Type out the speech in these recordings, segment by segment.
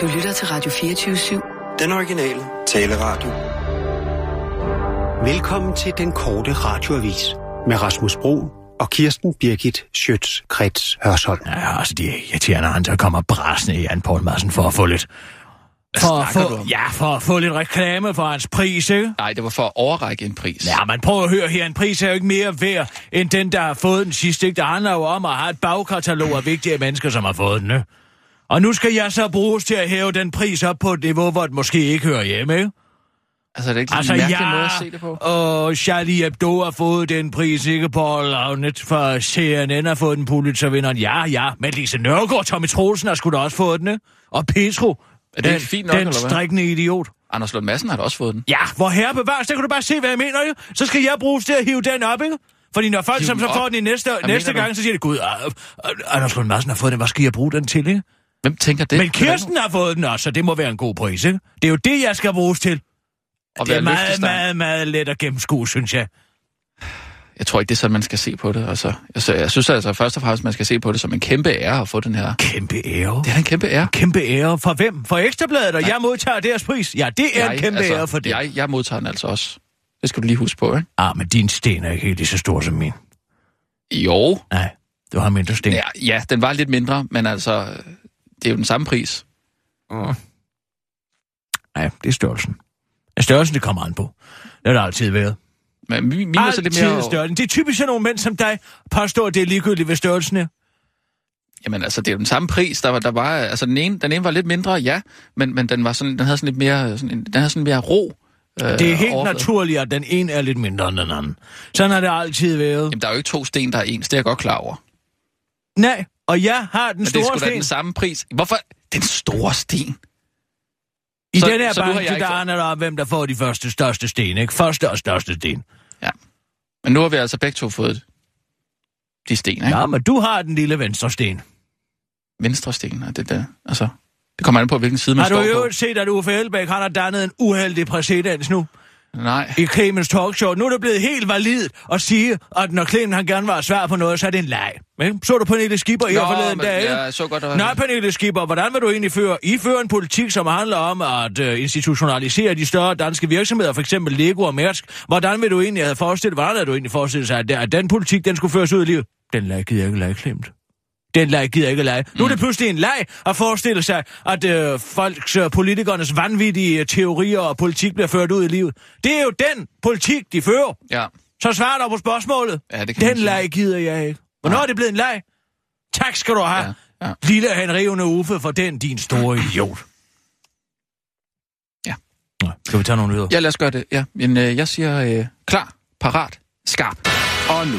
Du lytter til Radio 24-7. Den originale taleradio. Velkommen til den korte radioavis med Rasmus Bro og Kirsten Birgit Schøtz-Krets Hørsholm. Ja, altså, det er irriterende, at han så kommer brasende i Jan Poul Madsen for at få lidt... For at få, ja, for at få lidt reklame for hans pris, ikke? Nej, det var for at overrække en pris. Ja, man prøver at høre her, en pris er jo ikke mere værd, end den, der har fået den sidste. Ikke? Det handler jo om at have et bagkatalog af vigtige mennesker, som har fået den, ikke? Og nu skal jeg så bruges til at hæve den pris op på et niveau, hvor den måske ikke hører hjemme, ikke? Altså, det er ikke Altså, en mærkelig ja, måde at se det på. og Charlie Hebdo har fået den pris, ikke? Paul Agnet fra CNN har fået den Pulitzer-vinderen. Ja, ja, men Lise Nørgaard, Tommy Troelsen har sgu da også fået den, ikke? Og Petro, Er det den, ikke fint nok, den strikkende idiot. Anders Lund Madsen har da også fået den. Ja, hvor herre bevares, der kan du bare se, hvad jeg mener, jo. Så skal jeg bruges til at hive den op, ikke? Fordi når folk som så får den i næste, Hvad næste mener du? gang, så siger de, gud, øh, øh, Anders Lund Madsen har fået den, hvad skal jeg bruge den til, ikke? Hvem tænker det? Men Kirsten har fået den også, så det må være en god pris, ikke? Det er jo det, jeg skal bruges til. Og Det er meget, meget, meget let at gennemskue, synes jeg. Jeg tror ikke, det er sådan, man skal se på det. Altså, jeg, jeg synes altså først og fremmest, man skal se på det som en kæmpe ære at få den her. Kæmpe ære. Det er en kæmpe ære. Kæmpe ære. For hvem? For Ekstrabladet, og jeg modtager deres pris. Ja, det er en kæmpe altså, ære for det. Jeg, jeg modtager den altså også. Det skal du lige huske på, ikke? Ah, men din sten er ikke helt lige så stor som min. Jo. Nej, du har mindre sten. Ja, ja, den var lidt mindre, men altså, det er jo den samme pris. Mm. Nej, det er størrelsen. Er størrelsen, det kommer an på. Det har det altid været. Men min, min var så lidt mere... størrelsen. Det er typisk sådan nogle mænd som dig, påstår, at det er ligegyldigt, hvad størrelsen er. Jamen altså, det er jo den samme pris. Der var, der var, altså, den ene, den ene var lidt mindre, ja, men, men den, var sådan, den havde sådan lidt mere, sådan, en- den havde sådan mere ro. Øh, Det er helt overflade. naturligt, at den ene er lidt mindre end den anden. Sådan har det altid været. Jamen, der er jo ikke to sten, der er ens. Det er jeg godt klar over. Nej, og jeg har den Men det er store sten. den samme pris. Hvorfor? Den store sten. I Så- den her har branche, der handler det om, hvem der får de første største sten, ikke? Første og største sten. Men nu har vi altså begge to fået de sten, ikke? Ja. Ja, men du har den lille venstre sten. Venstre sten, og det der. Altså, det kommer an på, hvilken side man Har du står på. øvrigt set, at Uffe Elbæk han har dannet en uheldig præcedens nu Nej. i Clemens talkshow? Nu er det blevet helt validt at sige, at når Clemens han gerne var svær på noget, så er det en leg. Ikke? Så du Pernille Skipper her forleden men dag, ikke? jeg så godt, at... Nå, Pernille Skipper, hvordan vil du egentlig føre? I fører en politik, som handler om at uh, institutionalisere de større danske virksomheder, for eksempel Lego og Mærsk. Hvordan vil du egentlig have forestillet, hvordan havde du egentlig forestillet sig, at, den politik, den skulle føres ud i livet? Den leg gider jeg ikke lege, Clemt. Den leg gider jeg ikke lege. Nu er det pludselig en leg at forestille sig, at øh, folks, øh, politikernes vanvittige teorier og politik bliver ført ud i livet. Det er jo den politik, de fører. Ja. Så svar dig på spørgsmålet. Ja, det kan Den leg gider jeg ikke. Hvornår Nej. er det blevet en leg? Tak skal du have. Ja, ja. Lille henrivende Uffe for den, din store idiot. Ja. Nå, skal vi tage nogle nyheder? Ja, lad os gøre det. Ja, men øh, jeg siger øh, klar, parat, skarp. Og nu,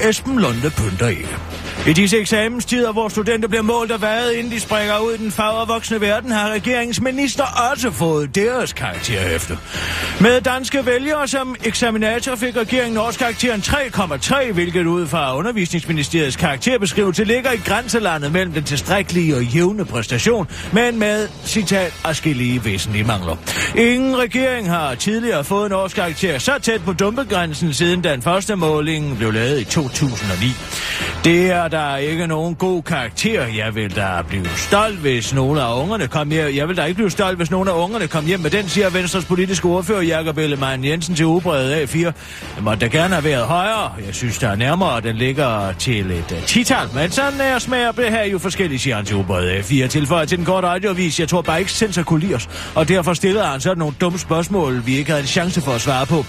Esben Lunde pynter ikke. I disse eksamenstider, hvor studenter bliver målt og vejet, inden de springer ud i den fagervoksne verden, har regeringens minister også fået deres karakter efter. Med danske vælgere som eksaminator fik regeringen årskarakteren 3,3, hvilket ud fra undervisningsministeriets karakterbeskrivelse ligger i grænselandet mellem den tilstrækkelige og jævne præstation, men med, citat, afskillige væsentlige mangler. Ingen regering har tidligere fået en årskarakter så tæt på dumpegrænsen, siden den første måling blev lavet i 2009. Det er der ikke nogen god karakter. Jeg vil da blive stolt, hvis nogle af ungerne kom hjem. Jeg vil da ikke blive stolt, hvis nogle af ungerne kom hjem med den, siger Venstres politiske ordfører Jakob Ellemann Jensen til ubredet A4. Det måtte da gerne have været højere. Jeg synes, der er nærmere, den ligger til et uh, tital. Men sådan er smager det her jo forskellige, siger han til ubredet A4. Tilføjer til den korte radiovis. Jeg tror bare ikke, sensor kunne lide os. Og derfor stillede han sådan nogle dumme spørgsmål, vi ikke havde en chance for at svare på.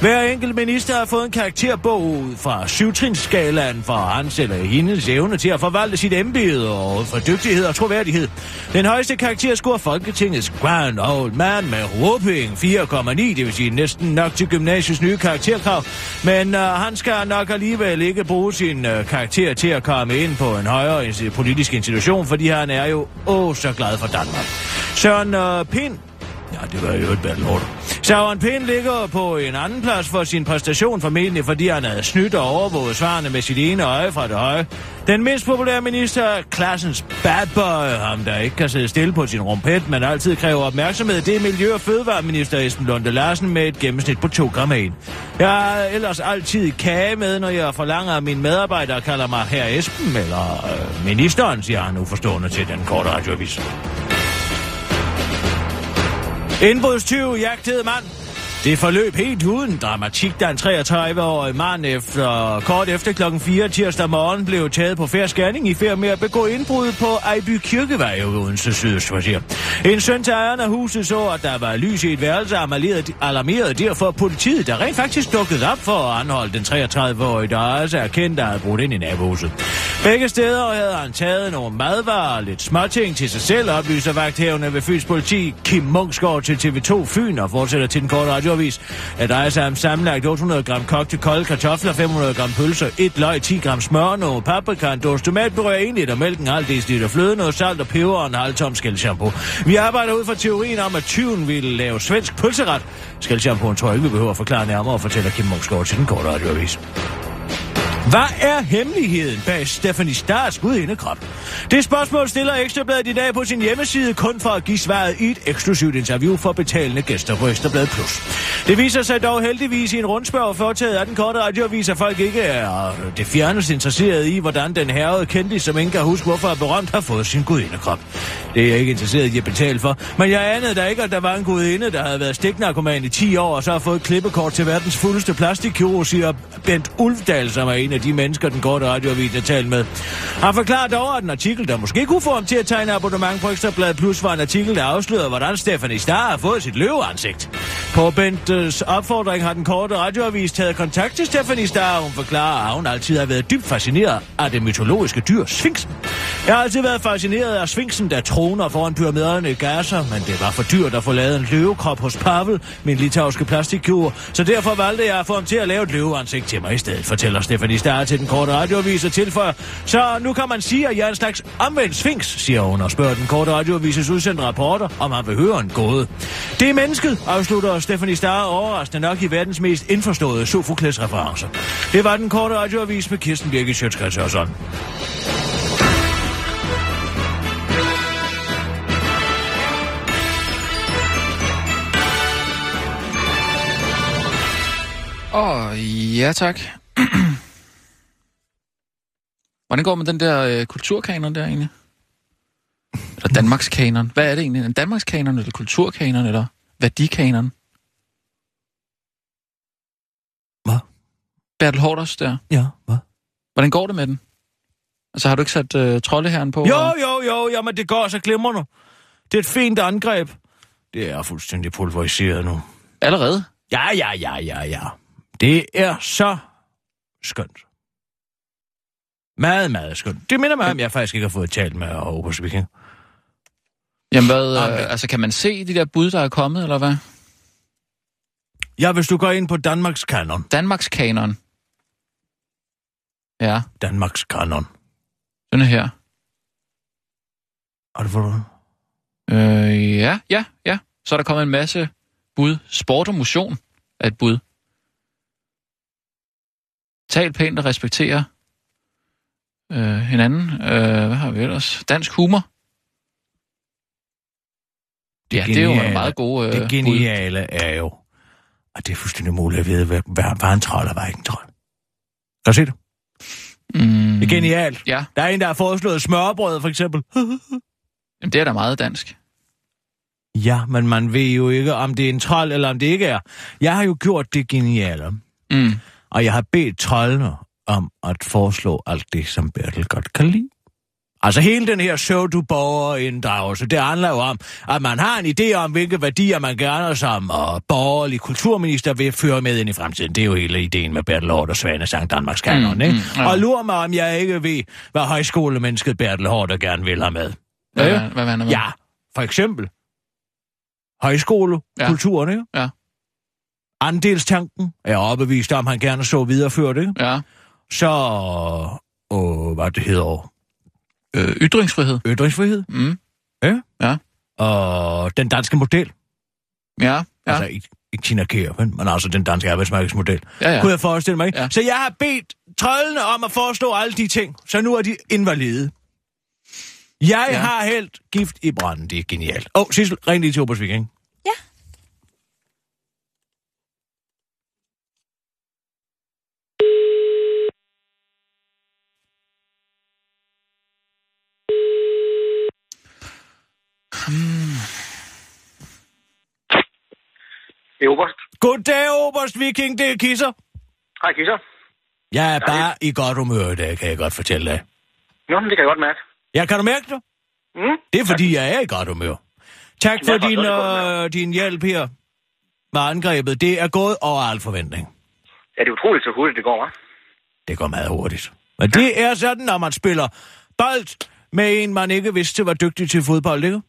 Hver enkelt minister har fået en karakterbog ud fra syvtrinsskalaen for hans eller hendes evne til at forvalte sit embede og for dygtighed og troværdighed. Den højeste karakter scorer Folketingets Grand Old Man med whooping 4,9, det vil sige næsten nok til gymnasiets nye karakterkrav. Men øh, han skal nok alligevel ikke bruge sin øh, karakter til at komme ind på en højere politisk institution, fordi han er jo åh så glad for Danmark. Søren øh, Pind Ja, det var jo et battle Søren Pind ligger på en anden plads for sin præstation, formentlig fordi han havde snydt og overvåget svarene med sit ene øje fra det høje. Den mindst populære minister er klassens bad boy, ham der ikke kan sidde stille på sin rumpet, men altid kræver opmærksomhed. Det er Miljø- og Fødevareminister Esben Lunde Larsen med et gennemsnit på 2 gram. Jeg har ellers altid kage med, når jeg forlanger, at mine medarbejdere kalder mig herr Esben, eller øh, ministeren, siger han uforstående til den korte radioavis. Indbrudstyv jagtede mand. Det forløb helt uden dramatik, da en 33-årig mand efter, kort efter klokken 4 tirsdag morgen blev taget på færre scanning i færd med at begå indbrud på Ejby Kirkevej i Odense Sydøstkvarter. En søn til ejeren af huset så, at der var lys i et værelse, alarmerede, alarmerede derfor politiet, der rent faktisk dukkede op for at anholde den 33-årige, der også er kendt, der havde brudt ind i nabohuset. Begge steder havde han taget nogle madvarer lidt småting til sig selv, oplyser vagthævende ved Fyns politi Kim Munksgaard til TV2 Fyn og fortsætter til den korte radioavis. At drejer sig om sammenlagt 800 gram kogte kolde kartofler, 500 gram pølser, et løg, 10 gram smør, noget paprika, en dåse tomatpuré, 1 liter mælk, en halv deciliter fløde, noget salt og peber og en halv tom skældshampoo. Vi arbejder ud fra teorien om, at tyven ville lave svensk pølseret. Skældshampooen tror jeg ikke, vi behøver at forklare nærmere, fortæller Kim Munksgaard til den korte radioavis. Hvad er hemmeligheden bag Stephanie Stars gudindekrop? Det spørgsmål stiller Ekstrabladet i dag på sin hjemmeside kun for at give svaret i et eksklusivt interview for betalende gæster på Ekstrabladet Plus. Det viser sig dog heldigvis i en rundspørg foretaget af den korte radioavis, at folk ikke er øh, det fjernes interesseret i, hvordan den herrede kendte, som ingen kan huske, hvorfor er berømt, har fået sin gudindekrop. Det er jeg ikke interesseret i at betale for, men jeg anede da ikke, at der var en gudinde, der havde været stiknarkoman i 10 år, og så har fået klippekort til verdens fuldeste plastikkirurg, siger Bent Ulfdal, som er en af de mennesker, den korte radioavis har talt med. Han forklarer dog, at en artikel, der måske kunne få ham til at tegne abonnement på Ekstrabladet Plus, var en artikel, der afslørede, hvordan Stephanie Starr har fået sit løveansigt. På Bentes opfordring har den korte radioavis taget kontakt til Stephanie Starr, og hun forklarer, at hun altid har været dybt fascineret af det mytologiske dyr, Sphinxen. Jeg har altid været fascineret af Sphinxen, der troner foran pyramiderne i Gaza, men det var for dyrt at få lavet en løvekrop hos Pavel, min litauiske plastikkur, så derfor valgte jeg at få ham til at lave et løveansigt til mig i stedet, fortæller Stephanie Starr til den korte radioavis og tilføjer. Så nu kan man sige, at jeg er en slags omvendt Sphinx, siger hun og spørger den korte radioavises udsendte rapporter, om han vil høre en gåde. Det er mennesket, afslutter Stephanie Starr overraskende nok i verdens mest indforståede Sofokles-referencer. Det var den korte radioavis med Kirsten Birgit Sjøtskrets og sådan. Åh, oh, ja tak. Hvordan går med den der øh, kulturkanon der egentlig? Eller Danmarks kanon? Hvad er det egentlig? En Danmarks kanon, eller kulturkanon, eller værdikanon? Hvad? Bertel Hårders der. Ja, hvad? Hvordan går det med den? Altså, har du ikke sat øh, troldeherren på? Jo, jo, jo, jamen det går så glimrende. Det er et fint angreb. Det er fuldstændig pulveriseret nu. Allerede? Ja, ja, ja, ja, ja. Det er så skønt. Meget, meget skønt. Det minder mig om, jeg faktisk ikke har fået talt med Aarhus Viking. Jamen hvad, øh, altså kan man se de der bud, der er kommet, eller hvad? Ja, hvis du går ind på Danmarks Kanon. Danmarks kanon. Ja, Danmarks Kanon. den er her. Har du fået? Øh, ja, ja, ja. Så er der kommet en masse bud. Sport og motion er et bud. Tal pænt og respektere øh, hinanden. Øh, hvad har vi ellers? Dansk humor. Det Ja, det er jo geniale- meget gode øh, Det bud. geniale er jo, at det er fuldstændig muligt at vide, hvad, hvad en trold og hvad ikke en trold. Kan du se det? Mm, Det er genialt. Ja, Der er en, der har foreslået smørbrød, for eksempel. jamen, det er da meget dansk. Ja, men man ved jo ikke, om det er en trold, eller om det ikke er. Jeg har jo gjort det geniale, Mm. og jeg har bedt troldene om at foreslå alt det, som Bertel godt kan lide. Altså hele den her pseudo-borgerinddragelse, det handler jo om, at man har en idé om, hvilke værdier man gerne som uh, borgerlig kulturminister vil føre med ind i fremtiden. Det er jo hele ideen med Bertel Hård og Svane Sankt Danmarks kanon, Mm, ikke? mm, ja. Og lurer mig, om jeg ikke ved, hvad højskolemennesket Bertel Hård gerne vil have med. Hvad, Ja. hvad, hvad du? Ja, for eksempel højskole, Ja. ikke? Ja. Andelstanken er overbevist om, han gerne så videreført, ikke? Ja. Så, øh, hvad det hedder, Øh, ytringsfrihed. ytringsfrihed, Mm. og den danske model. Ja, ja. Ja. Altså i, Ikke Tina Kjær, men, men altså den danske arbejdsmarkedsmodel. Ja, ja. Kunne jeg forestille mig, ikke? Ja. Så jeg har bedt troldene om at forestå alle de ting, så nu er de invalide. Jeg ja. Ja. har hældt gift i branden, det er genialt. Åh, oh, Sissel, ring lige til Obersvig, ikke? Ja. Det er Oberst. Goddag, Oberst Viking, det er Kisser. Hej, Kisser. Jeg er bare i godt humør i dag, kan jeg godt fortælle dig. Nå, det kan jeg godt mærke. Ja, kan du mærke det? Mm? Det er fordi, jeg er i godt humør. Tak for din, øh, din hjælp her med angrebet. Det er gået over al forventning. Ja, det er utroligt, så hurtigt det går, hva'? Det går meget hurtigt. Men det er sådan, når man spiller bold med en, man ikke vidste var dygtig til fodbold, ikke?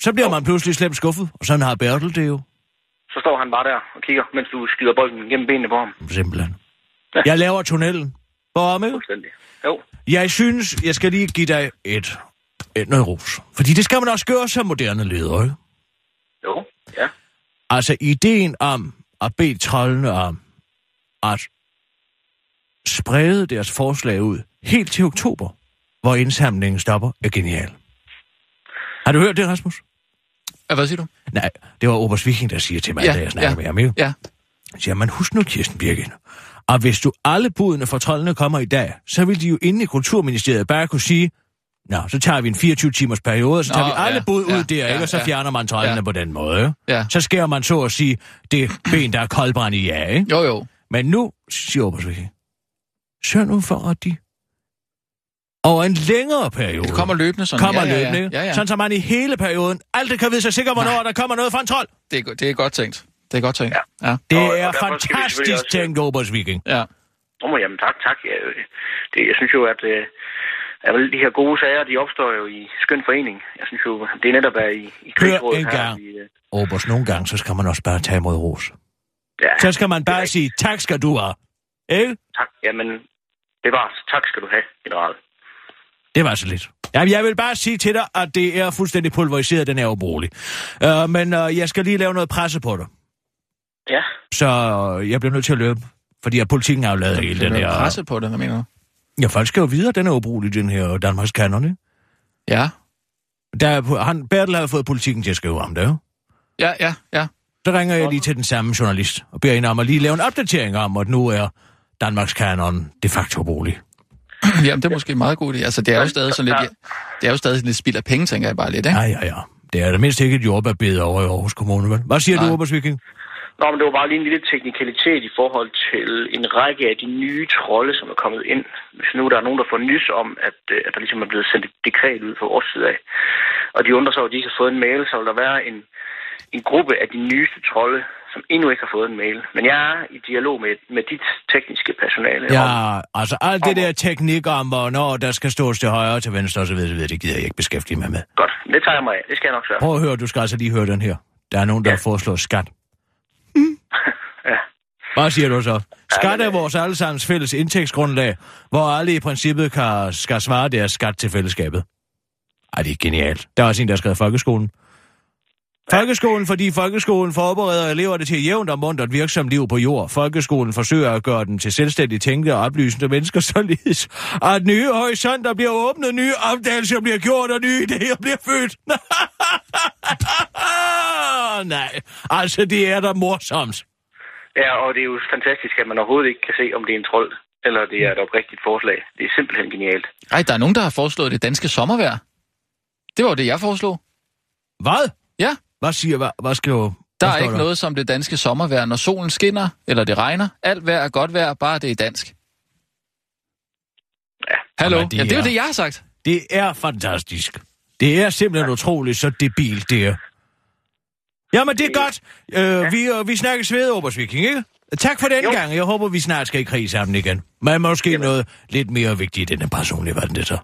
Så bliver man pludselig slemt skuffet, og sådan har Bertel det jo. Så står han bare der og kigger, mens du skyder bolden gennem benene på ham. Simpelthen. Jeg laver tunnelen. Hvor med? Jo. Jeg synes, jeg skal lige give dig et, et noget ros. Fordi det skal man også gøre som moderne leder, ikke? Jo. Ja. Altså, ideen om at bede troldene om at sprede deres forslag ud helt til oktober, hvor indsamlingen stopper, er genial. Har du hørt det, Rasmus? Ja, hvad siger du? Nej, det var Obers Viking, der siger til mig, Ja, da jeg snakker ja. med ham. Ikke? Ja. Siger, man husk nu, Kirsten Birgit. Og hvis du alle budene fra troldene kommer i dag, så vil de jo inde i Kulturministeriet bare kunne sige, Nå, så tager vi en 24-timers periode, så Nå, tager vi alle ja, bud ud ja, der, ja, ikke? og så ja. fjerner man troldene Ja. på den måde. Ja. Så skærer man så at sige det ben, der er koldbrændt i ja, ikke? Jo, jo. Men nu, siger Obers Viking, sørg nu for, at de over en længere periode Det kommer løbende sådan. kommer ja, ja, løbende, ja. ikke? Ja, ja. sådan så man i hele perioden aldrig kan vide sig sikker, hvornår der kommer noget fra en trold. Det, er, det er godt tænkt. Det er godt tænkt. Ja. ja. Det Og- og er selvfølgelig fantastisk også- tænkt, Obers Viking. ja. Men jamen tak, tak. Det, jeg synes jo, at, øh, at vel, de her gode sager, de opstår jo i skøn forening. Jeg synes jo, det er netop er i, i krigsrådet en her. gang. I, øh, Obers, nogle gange, så skal man også bare tage imod ros. ja, Så skal man bare sige, tak skal du have. Ikke? Tak, jamen, det var tak skal du have, general. Det var så lidt. Jamen, jeg vil bare sige til dig, at det er fuldstændig pulveriseret, den er ubrugelig. Uh, men uh, jeg skal lige lave noget presse på dig. Ja, Så uh, jeg bliver nødt til at løbe. Fordi at politikken har jo lavet hele den her... presse på det, hvad mener du? Ja, folk skal jo vide, at den er ubrugelig, den her Danmarks kanon, ikke? Ja. Der er, han, Bertel har fået politikken til at skrive om det, jo. Ja, ja, ja. Så ringer jeg lige til den samme journalist og beder hende om at lige lave en opdatering om, at nu er Danmarks kanon de facto ubrugelig. Jamen, det er måske en meget god idé. Altså, det er jo stadig sådan lidt... Det er jo stadig lidt spild af penge, tænker jeg bare lidt, ikke? Ja, ja, ja. Det er da mindst ikke et jordbærbed over i Aarhus Kommune, vel? Hvad siger Nej. du, Obers Viking? Nå, men det var bare lige en lille teknikalitet i forhold til en række af de nye trolde, som er kommet ind. Hvis nu der er nogen, der får nys om, at, øh, at der ligesom er blevet sendt et dekret ud fra vores side af, og de undrer sig over, at de ikke har fået en mail, så vil der være en, en gruppe af de nyeste trolde, som endnu ikke har fået en mail. Men jeg er i dialog med, med dit tekniske personale. om, Ja, altså alt det der teknik om, hvornår der skal stås til højre og til venstre osv., det, det gider jeg ikke beskæftige mig med. Godt, det tager jeg mig af. Det skal jeg nok sørge. Prøv at høre, du skal altså lige høre den her. Der er nogen, der Ja. foreslår skat. Ja. Hvad siger du så? Skat er vores allesammens fælles indtægtsgrundlag, hvor alle i princippet kan, skal svare deres skat til fællesskabet. Ej, det er genialt. Der er også en, der har skrevet folkeskolen. Folkeskolen, fordi folkeskolen forbereder eleverne til jævnt og muntert virksomt liv på jord. Folkeskolen forsøger at gøre dem til selvstændigt tænkende og oplysende mennesker, således at nye horisonter bliver åbnet, nye opdagelser bliver gjort, og nye idéer bliver født. Nej, altså det er da morsomt. Ja, og det er jo fantastisk, at man overhovedet ikke kan se, om det er en trold, eller det er et oprigtigt forslag. Det er simpelthen genialt. Ej, der er nogen, der har foreslået det danske sommervejr. Det var det, jeg foreslog. Hvad? Ja, Hvad siger, hvad, hvad skriver der hvad er ikke noget som det danske sommervejr, når solen skinner, eller det regner. Alt vejr er godt vejr, bare det er dansk. Ja. Hallo? Jamen, det Jamen, det er jo det, jeg har sagt. Det er fantastisk. Det er simpelthen utroligt, så debilt det er. Jamen, det er godt. Øh, vi, øh, vi snakkes ved, Obers Viking, ikke? Tak for den Jo. gang. Jeg håber, vi snart skal i krig sammen igen. Men måske noget lidt mere vigtigt end den personlige verden, det så.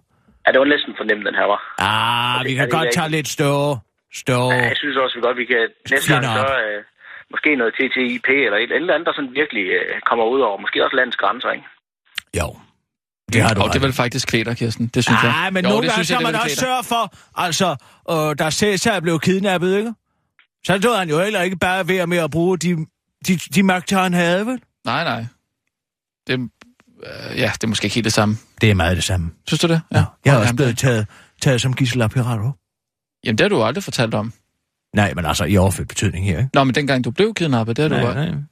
Ja, det var næsten fornemt, den her var. Ah, Okay, vi kan godt ikke- tage lidt større. Større. Ja, jeg synes også, vi godt, vi kan næste gang så øh, måske noget TTIP eller et eller andet, der sådan virkelig øh, kommer ud over. Måske også landets grænser, ikke? Jo. Det har du Og det ret er vel i. faktisk klæder, Kirsten. Det synes jeg. Nej, men Jo, nogle det gange skal det man vil også sørge for, altså, øh, der Cæsar er blevet kidnappet, ikke? Så stod han jo heller ikke bare ved med at bruge de, de, de magter, han havde, vel? Nej, nej. Det, øh, ja, det er måske ikke helt det samme. Det er meget det samme. Synes du det? Ja. Jeg er også blevet taget, taget som gissel af pirater. Jamen, det har du aldrig fortalt om. Nej, men altså i overført betydning her, ikke? Nå, men dengang du blev kidnappet, det har du... nej, Nej, nej.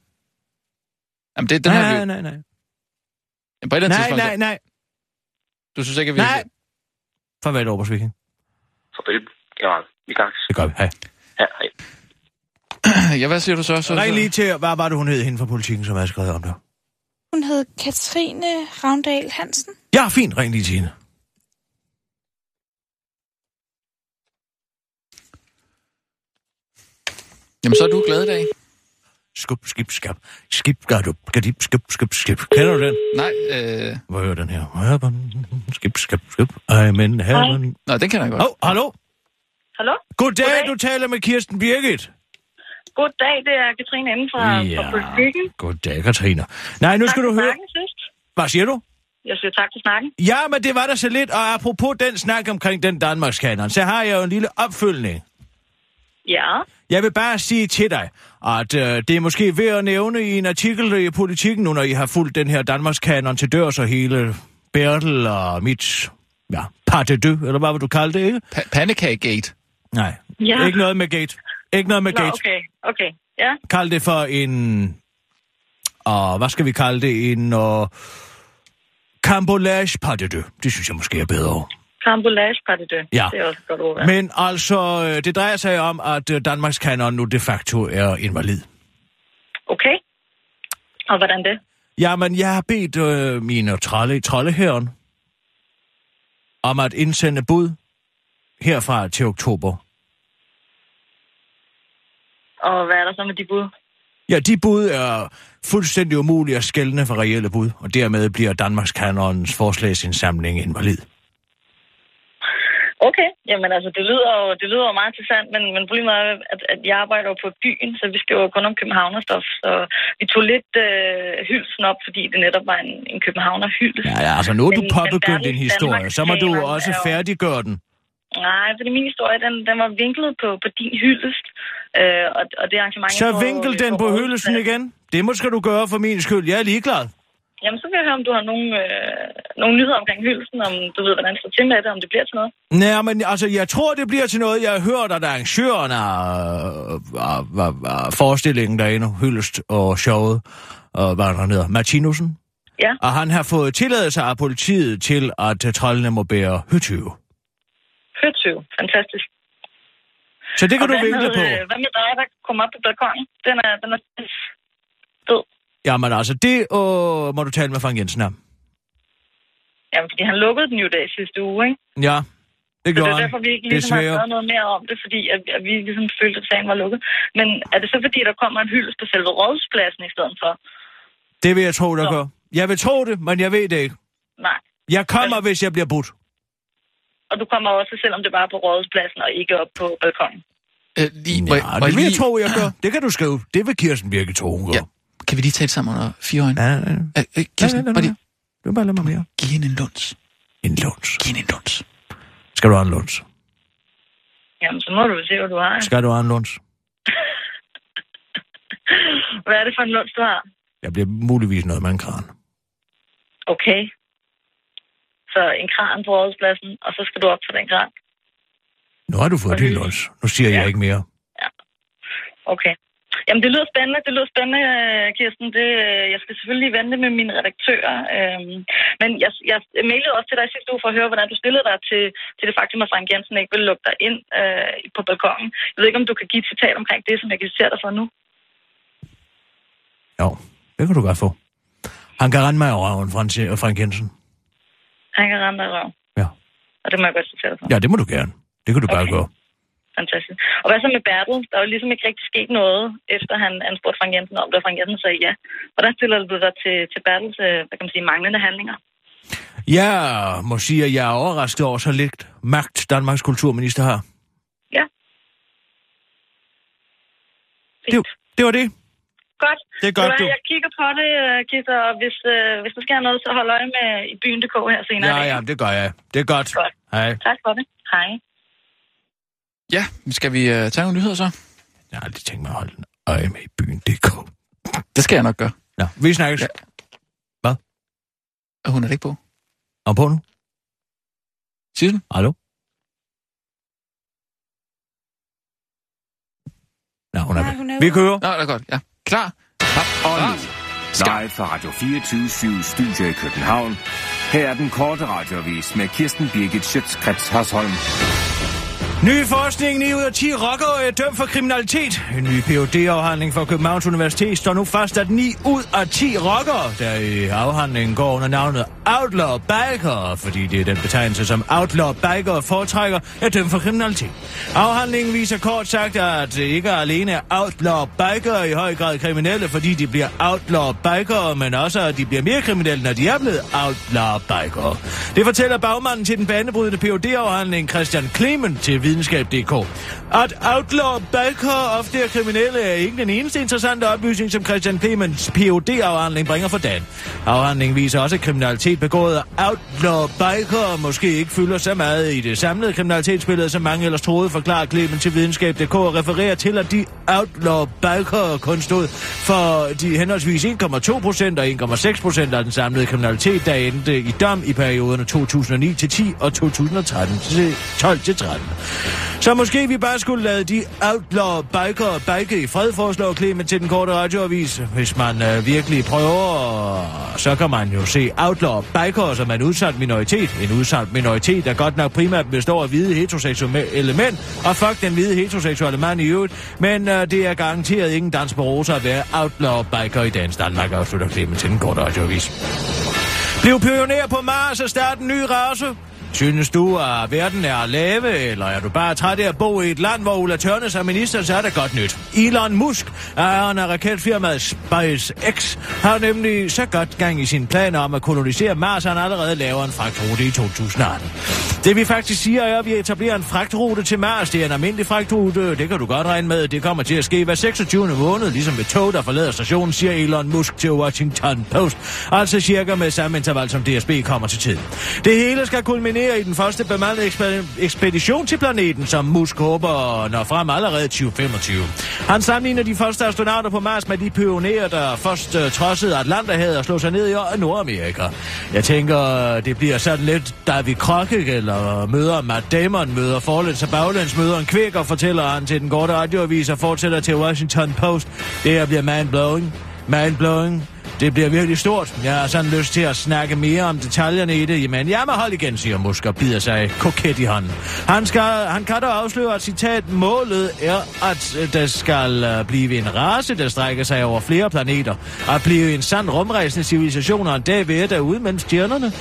Jamen, det, den nej, har vi... nej, nej, nej. Jamen, på et eller andet Nej, tidspunkt... nej, nej. Du synes ikke, at vi... Nej. Farvel, Obersviking. Farvel. Ja, vi gang. Det gør vi. Hej. Ja, hej. Ja, hvad siger du så? så, Ring lige til, hvad var det, hun hed hende fra politikken, som jeg har skrevet om det? Hun hed Katrine Ravndal Hansen. Ja, fint. Ring lige til hende. Jamen, så er du glad i dag. Skub, skib, skab. Skib, gør du. Gadip, skub, skub, skib. Kender du den? Nej, øh... Hvor er den her? Heaven, skib, skab, skib. I'm in heaven. Nå, den kender jeg godt. Åh, oh, hallo? Hallo? Goddag, Goddag. du taler med Kirsten Birgit. Goddag, det er Katrine inden fra, ja. fra politikken. goddag, Katrine. Nej, nu skal tak du for høre... snakken. Hvad siger du? Jeg siger tak for snakken. Ja, men det var der så lidt, og apropos den snak omkring den Danmarkskanon, så har jeg jo en lille opfølgning. Ja. Jeg vil bare sige til dig, at øh, det er måske ved at nævne i en artikel i Politiken, nu når I har fulgt den her Danmarkskanon til dørs og hele Bertel og mit, ja, de deux, eller hvad vil du kalde det, ikke? Pa- Pandekagegate. Nej, Ja. ikke noget med gate. Ikke noget med Nå, gate. okay. Okay. Ja. Kald det for en... Og hvad skal vi kalde det? En... Uh, Cambolage pas de deux. Det synes jeg måske er bedre. Carambolage par det. Ja. Det er også godt ord. Men altså, øh, det drejer sig om, at øh, Danmarks kanon nu de facto er invalid. Okay. Og hvordan det? Jamen, jeg har bedt øh, mine tralle i troldeherren om at indsende bud herfra til oktober. Og hvad er der så med de bud? Ja, de bud er fuldstændig umulige at skælne for reelle bud, og dermed bliver Danmarks kanonens forslagsindsamling invalid. Okay, jamen altså, det lyder jo, det lyder jo meget interessant, men, men problemet er, at, at jeg arbejder jo på byen, så vi skriver jo kun om københavnerstof, så vi tog lidt øh, hylsen op, fordi det netop var en, en københavner hyldest. Ja, ja, altså nu er du påbegyndt din historie, så må du også færdiggøre den. Nej, fordi min historie, den, den var vinklet på, på din hyldest, øh, og, og det arrangement... Så vinkel den på hyldelsen igen. Det må skal du gøre for min skyld. Jeg er ligeglad. Jamen, så vil jeg høre, om du har nogle, øh, nogle nyheder omkring hyldelsen, om du ved, hvordan det står til med det, om det bliver til noget. Nej, men altså, jeg tror, det bliver til noget. Jeg har hørt, at arrangøren af, af forestillingen derinde, hyldest og showet, og hvad er der hedder, Martinussen, Ja, og han har fået tilladelse af politiet til, at øh, troldene må bære høtyve. høtøv. Fantastisk. Så det kan og du vinkle på. øh, hvad med dig, der kom op på balkongen? Den er, den er. Jamen altså, det øh, må du tale med Frank Jensen om. Jamen, fordi han lukkede den jo der i sidste uge, ikke? Ja, det Så det gjorde er han. derfor, vi ikke ligesom har Desværre. skrevet noget mere om det, fordi at, at vi ligesom følte, at sagen var lukket. Men er det så fordi, der kommer en hyldest på selve rådspladsen i stedet for? Det vil jeg tro, der Nå. gør. Jeg vil tro det, men jeg ved det ikke. Nej. Jeg kommer, hvis jeg bliver budt. Og du kommer også, selvom det bare er på rådspladsen og ikke op på balkongen. Øh, lige, må, Ja, må det vil jeg lige, tro, jeg gør. Det kan du skrive. Det vil Kirsten Birke tro, hun gør. Ja. Kan vi lige tale sammen under fire øjne? Ja, ja, ja. Øh, øh, Kirsten, Ja, ja, bare ja, lige, Du kan bare lade mig mere. giv hende en luns. En luns. Giv hende en luns. Skal du have en luns? Jamen, så må du se, hvad du har. Skal du have en luns? Hvad er det for en lunds, du har? Jeg bliver muligvis noget med en kran. Okay. Så en kran på rådspladsen, og så skal du op på den kran. Nu har du fået din luns. Nu siger jeg Ja. ikke mere. Okay. Jamen, det lyder spændende. Det lyder spændende, øh, Kirsten. Det, øh, jeg skal selvfølgelig vente med mine redaktører. Øhm, men jeg, jeg mailede også til dig sidste uge for at høre, hvordan du stillede dig til, til det faktum, at Frank Jensen ikke vil lukke dig ind øh, på balkongen. Jeg ved ikke, om du kan give et citat omkring det, som jeg kan citere dig for nu. Jo, det kan du godt få. Han kan rende mig i røven, Frank Jensen. Han kan rende dig i. Ja. Og det må jeg godt citere for. Ja, det må du gerne. Det kan du bare Okay. gøre. Fantastisk. Og hvad så med Bertel? Der er jo ligesom ikke rigtig sket noget, efter han, han spurgte Frank Jensen om det, og Frank Jensen sagde ja. Hvordan stiller du dig til, til Bertels, øh, hvad kan man sige, manglende handlinger? Jeg må sige, at jeg er overrasket over så lidt magt, Danmarks kulturminister har. Ja. Det, det var det. Godt. Det er godt, du Jeg kigger på det, øh, Kisser, og hvis, øh, hvis der sker noget, så hold øje med i byen.dk her senere. Ja, ja, det gør jeg. Det er godt. Godt. Hej. Tak for det. Hej. Ja, skal vi uh, tage nogle nyheder så? Jeg har aldrig tænkt mig at holde en øje med i byen. DK. Det skal jeg nok gøre. Nå, vi snakkes. Ja. Hvad? Og hun er det ikke på. Er hun på nu? Sissel? Hallo? Nå, hun er Nej, hun er Vi kører. Nå, det er godt. Ja. Klar. Og Klar. nu, live fra Radio 24 Studio i København. Her er den korte radiovis med Kirsten Birgit Schøtzgrads Hasholm. Ny forskning, 9 ud af 10 rockere er dømt for kriminalitet. En ny phd afhandling fra Københavns Universitet står nu fast, at 9 ud af 10 rockere, der i afhandlingen går under navnet Outlaw Biker, fordi det er den betegnelse, som Outlaw Biker foretrækker, er dømt for kriminalitet. Afhandlingen viser kort sagt, at ikke alene er Outlaw Biker i høj grad kriminelle, fordi de bliver Outlaw Biker, men også at de bliver mere kriminelle, når de er blevet Outlaw Biker. Det fortæller bagmanden til den banebrydende phd afhandling Christian Clement til videnskab.dk. At Outlaw Biker ofte er kriminelle er ikke den eneste interessante oplysning, som Christian Clements POD-afhandling bringer for dagen. Afhandlingen viser også, at kriminalitet begået af Outlaw Biker måske ikke fylder så meget i det samlede kriminalitetsbillede, som mange ellers troede, forklarer Clemens til videnskab.dk og refererer til, at de Outlaw Biker kun stod for de henholdsvis 1,2 procent og 1,6 procent af den samlede kriminalitet, der endte i dom i perioderne 2009 til 10 og 2013 så måske vi bare skulle lade de outlaw biker bike i fred, foreslår Clement til den korte radioavis. Hvis man øh, virkelig prøver, så kan man jo se outlaw bikere som en udsat minoritet. En udsat minoritet, der godt nok primært består af hvide heteroseksuelle mænd, og fuck den hvide heteroseksuelle mand i øvrigt. Men øh, det er garanteret ingen dans på roser at være outlaw biker i dagens Danmark, afslutter Clement til den korte radioavis. Bliv pioner på Mars og start en ny race. Synes du, at verden er lave, eller er du bare træt af at bo i et land, hvor Ulla Tørnes er minister, så er det godt nyt. Elon Musk, ejeren af raketfirmaet SpaceX, har nemlig så godt gang i sine planer om at kolonisere Mars, han allerede laver en fragtrute i 2018. Det vi faktisk siger er, at vi etablerer en fragtrute til Mars. Det er en almindelig fragtrute, det kan du godt regne med. Det kommer til at ske hver 26. måned, ligesom med tog, der forlader stationen, siger Elon Musk til Washington Post. Altså cirka med samme interval, som DSB kommer til tiden. Det hele skal kulminere i den første bemandede eksped ekspedition til planeten, som Musk håber når frem allerede 2025. Han sammenligner de første astronauter på Mars med de pionerer, der først uh, trodsede Atlanterhavet og slog sig ned i Nordamerika. Jeg tænker, det bliver sådan lidt David Crockett, eller møder Matt Damon, møder forlæns og baglæns, møder en kvæk og fortæller han til den korte radioavis og fortsætter til Washington Post. Det her bliver mind-blowing. Mind-blowing. Det bliver virkelig stort. Jeg har sådan lyst til at snakke mere om detaljerne i det, men jeg må holde igen, siger Musk og bider sig koket i hånden. Han, skal, han kan dog afsløre, at citat, målet er, at øh, der skal øh, blive en race, der strækker sig over flere planeter. At blive en sand rumrejsende civilisation og en dag være derude mellem stjernerne.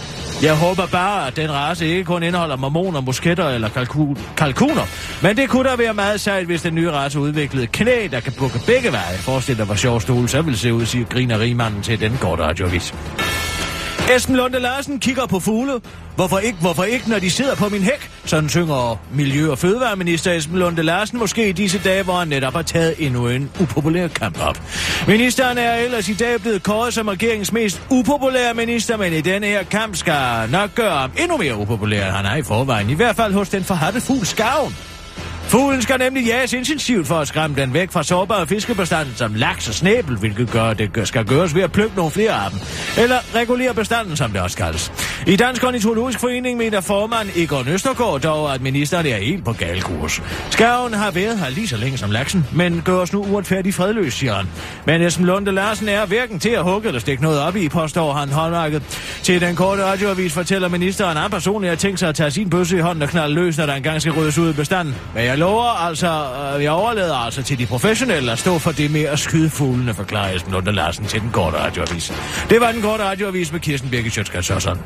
Jeg håber bare, at den race ikke kun indeholder mormoner, musketter eller kalkun kalkuner. Men det kunne da være meget sejt, hvis den nye race udviklede knæ, der kan bukke begge veje. Forestil dig, hvor sjov stol så vil se ud, siger griner rigmanden til den korte radiovis. Esben Lunde Larsen kigger på fugle. Hvorfor ikke, hvorfor ikke, når de sidder på min hæk? Sådan synger Miljø- og Fødevareminister Esben Lunde Larsen måske i disse dage, hvor han netop har taget endnu en upopulær kamp op. Ministeren er ellers i dag blevet kåret som regeringens mest upopulære minister, men i denne her kamp skal nok gøre ham endnu mere upopulær, end han er i forvejen. I hvert fald hos den forhatte fugl Skaven. Fuglen skal nemlig jages intensivt for at skræmme den væk fra sårbare fiskebestanden som laks og snæbel, hvilket gør, det skal gøres ved at plukke nogle flere af dem. Eller regulere bestanden, som det også kaldes. I Dansk Ornitologisk Forening mener formand Igor Østergaard dog, at ministeren er helt på gal kurs. Skaven har været her lige så længe som laksen, men gøres nu uretfærdigt fredløs, siger han. Men Esben Lunde Larsen er hverken til at hugge eller stikke noget op i, påstår han håndværket. Til den korte radioavis fortæller ministeren, at han personligt har tænkt sig at tage sin bøsse i hånden og knalde løs, når der engang skal ryddes ud i bestanden. Men jeg lover altså, øh, jeg overlader altså til de professionelle at stå for det med at skyde fuglene, forklarer Esben Lunde Larsen til den korte radioavis. Det var den korte radioavis med Kirsten Birgit Sjøtskrets Sørsson.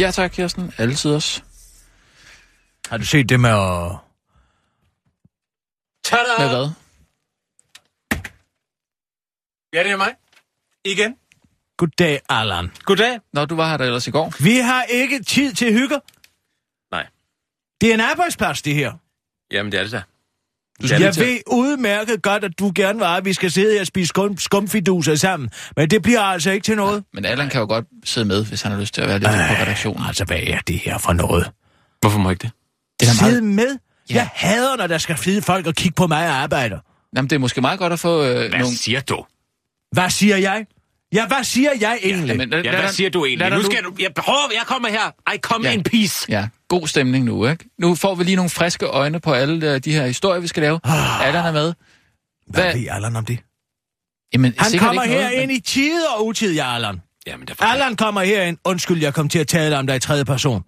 Ja tak, Kirsten. Altid også. Har du set det med at... Tada! Med hvad? Ja, det er mig. Igen. Goddag, Allan. Goddag. Nå, du var her da ellers i går. Vi har ikke tid til hygge. Nej. Det er en arbejdsplads, det her. Jamen, det er det da. Du skal Jeg ved udmærket godt, at du gerne have, at vi skal sidde her og spise skum, skumfiduser sammen. Men det bliver altså ikke til noget. Men Allan kan jo godt sidde med, hvis han har lyst til at være lidt på redaktionen. Altså, hvad er det her for noget? Hvorfor må jeg ikke det? Det er Sidde meget... med? Ja. Jeg hader, når der skal fide folk og kigge på mig og arbejde. Jamen, det er måske meget godt at få øh, Hvad nogle... siger du? Hvad siger jeg? Ja, hvad siger jeg egentlig? Jamen, lad, Ja, hvad siger du egentlig? Nu skal du... Jeg, prøv, jeg kommer her. I come Ja. in peace. Ja, god stemning nu, ikke? Nu får vi lige nogle friske øjne på alle øh, de her historier, vi skal lave. Ah. Allan er med. hvad hvad- ved Allan om det? Jamen, Han kommer her noget, ind i tide og utid, ja, Allan. Jamen, der Allan kommer herind. Undskyld, jeg kom til at tale om dig i tredje person.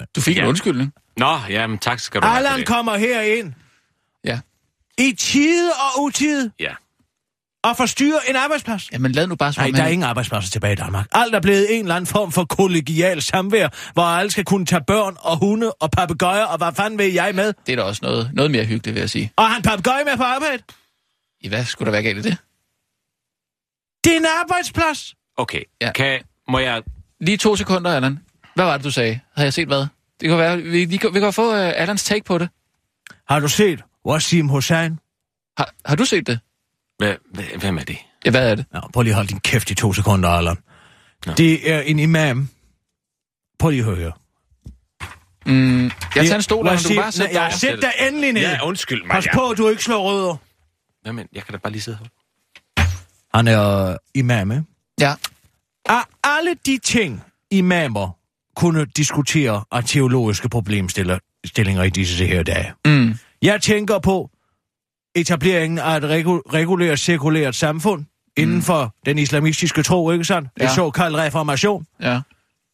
men Du fik Ja. en undskyldning. Nå, jamen tak skal du have Allan det. kommer herind. Ja. I tide og utid. Ja. Og forstyrre en arbejdsplads. Jamen, lad nu bare Nej, der er ingen arbejdspladser tilbage i Danmark. Alt er blevet en eller anden form for kollegial samvær, hvor alle skal kunne tage børn og hunde og papegøjer, og hvad fanden vil jeg med? Det er da også noget, noget mere hyggeligt, vil jeg sige. Og han papegøje med på arbejde? I hvad skulle der være galt i det? Det er en arbejdsplads. Okay, Ja. kan... Må jeg... Lige to sekunder, Allan. Hvad var det, du sagde? Havde jeg set hvad? Det kan være, vi, vi, kan, vi kan få uh, Allans take på det. Har du set Wasim Hussein? Har, har du set det? Hvad, hvad- hvem er det? Ja, hvad er det? Nå, prøv lige at holde din kæft i to sekunder, Allan. Det er en imam. Prøv lige at høre. Mm, jeg tager en stol, og du bare sætte dig sæt dig endelig ned. Ja, undskyld mig. Pas på, at du ikke slår rødder. Jamen, jeg kan da bare lige sidde her. Han er øh, imam, ikke? Ja. Af alle de ting, imamer kunne diskutere af teologiske problemstillinger i disse her dage. Mm. Jeg tænker på etableringen af et regu- regulært sekulært samfund inden for den islamistiske tro, ikke sandt? Ja. En såkaldt reformation. Ja.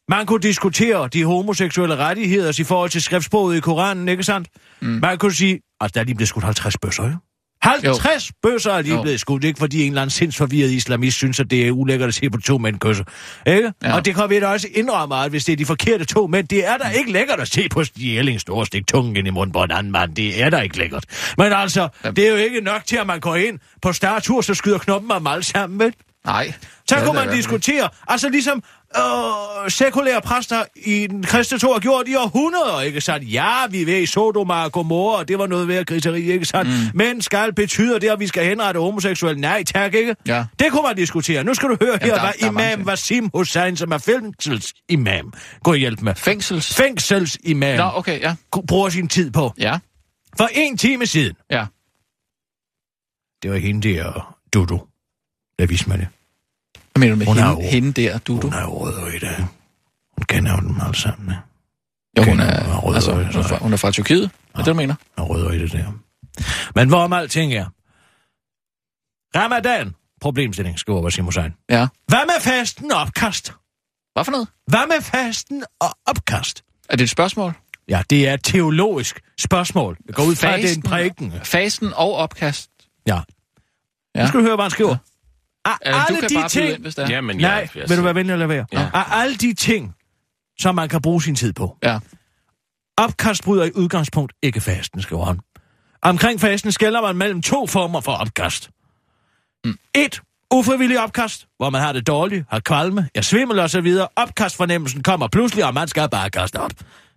Man kunne diskutere de homoseksuelle rettigheder i forhold til skriftsproget i Koranen, ikke sandt? Mm. Man kunne sige, at der er lige blevet skudt 50 bøsser, ikke? 50 jo. bøsser er lige Jo. blevet skudt, ikke fordi en eller anden sindsforvirret islamist synes, at det er ulækkert at se på to mænd kysse. Ikke? Ja. Og det kan vi da også indrømme, at hvis det er de forkerte to mænd, det er da ikke lækkert at se på Stjerling store stik tungen ind i munden på en anden mand. Det er da ikke lækkert. Men altså, det er jo ikke nok til, at man går ind på startur, så skyder knoppen om alle sammen, vel? Nej. Så kunne man diskutere, altså ligesom øh, sekulære præster i den kristne tro har gjort i århundreder, ikke sandt? Ja, vi ved i Sodoma og Gomorra, og det var noget ved griseri, ikke sandt? Mm. Men skal betyder det, at vi skal henrette homoseksuelle? Nej, tak, ikke? Ja. Det kunne man diskutere. Nu skal du høre her, der- hvad der er imam. Wasim Hussein, som er fængselsimam, går hjælp med. Fængsels... Fængselsimam Nå, okay, ja. bruger sin tid på. Ja, For en time siden, ja. det var hende der, Dudu, der viste mig det. Hvad mener du med Hun er hende, jo- hende der, du? Hun er jo rød i det. Hun kender jo dem alle sammen, ikke? Jo, hun er, hun er altså, hun er, fra, hun er fra Tyrkiet. Er det, du mener? rødder i det der. Men hvorom alting er. Ramadan. Problemstilling, skriver Wasim Hussein. Ja. Hvad med fasten og opkast? Hvad for noget? Hvad med fasten og opkast? Er det et spørgsmål? Ja, det er et teologisk spørgsmål. Det går ud fra, at det er en prædiken. Fasten og opkast. Ja. Ja. Nu skal du høre, hvad han skriver. Af Altså, du alle kan de ting... ind, hvis det er. Jamen, Nej, jeg, jeg, vil du være venlig at lade være? Ja. Af alle de ting, som man kan bruge sin tid på. Ja. Opkast bryder i udgangspunkt ikke fasten, skriver han. Omkring fasten skælder man mellem to former for opkast. Mm. Et, ufrivillig opkast, hvor man har det dårligt, har kvalme, er svimmel og så videre. Opkastfornemmelsen kommer pludselig, og man skal bare kaste op.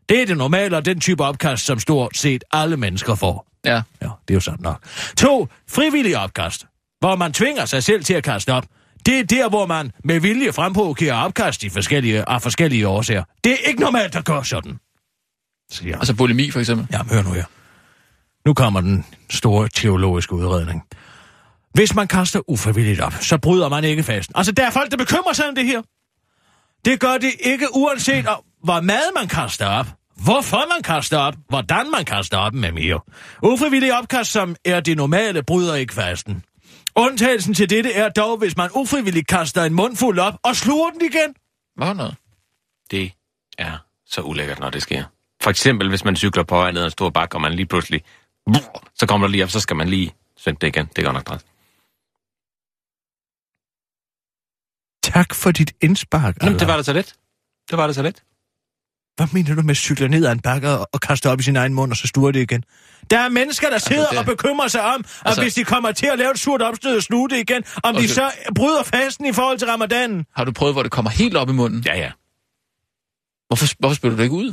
Det er det normale, og den type opkast, som stort set alle mennesker får. Ja. Ja, det er jo sådan nok. To, frivillig opkast, hvor man tvinger sig selv til at kaste op. Det er der, hvor man med vilje fremprovokerer opkast i forskellige, af forskellige årsager. Det er ikke normalt at gøre sådan. Siger. Altså bulimi, for eksempel. Jamen, hør nu her. Nu kommer den store teologiske udredning. Hvis man kaster ufrivilligt op, så bryder man ikke fasten. Altså, der er folk, der bekymrer sig om det her. Det gør det ikke uanset, om, hvor mad man kaster op, hvorfor man kaster op, hvordan man kaster op med mere. Ufrivillig opkast, som er det normale, bryder ikke fasten. Undtagelsen til dette er dog, hvis man ufrivilligt kaster en mundfuld op og sluger den igen. Hvad noget? det er så ulækkert, når det sker. For eksempel, hvis man cykler på vej ned ad en stor bakke, og man lige pludselig... Så kommer der lige op, så skal man lige synge det igen. Det gør nok træt. Tak for dit indspark, Jamen, det var det så let. Det var det så let. Hvad mener du med at cykle ned ad en bakke og, og kaste op i sin egen mund, og så stuer det igen? Der er mennesker, der sidder det- og bekymrer sig om, at Altså- hvis de kommer til at lave et surt opstød og sluge det igen, om de Okay. så bryder fasten i forhold til ramadanen. Har du prøvet, hvor det kommer helt op i munden? Ja, ja. Hvorfor, hvorfor spiller du det ikke ud?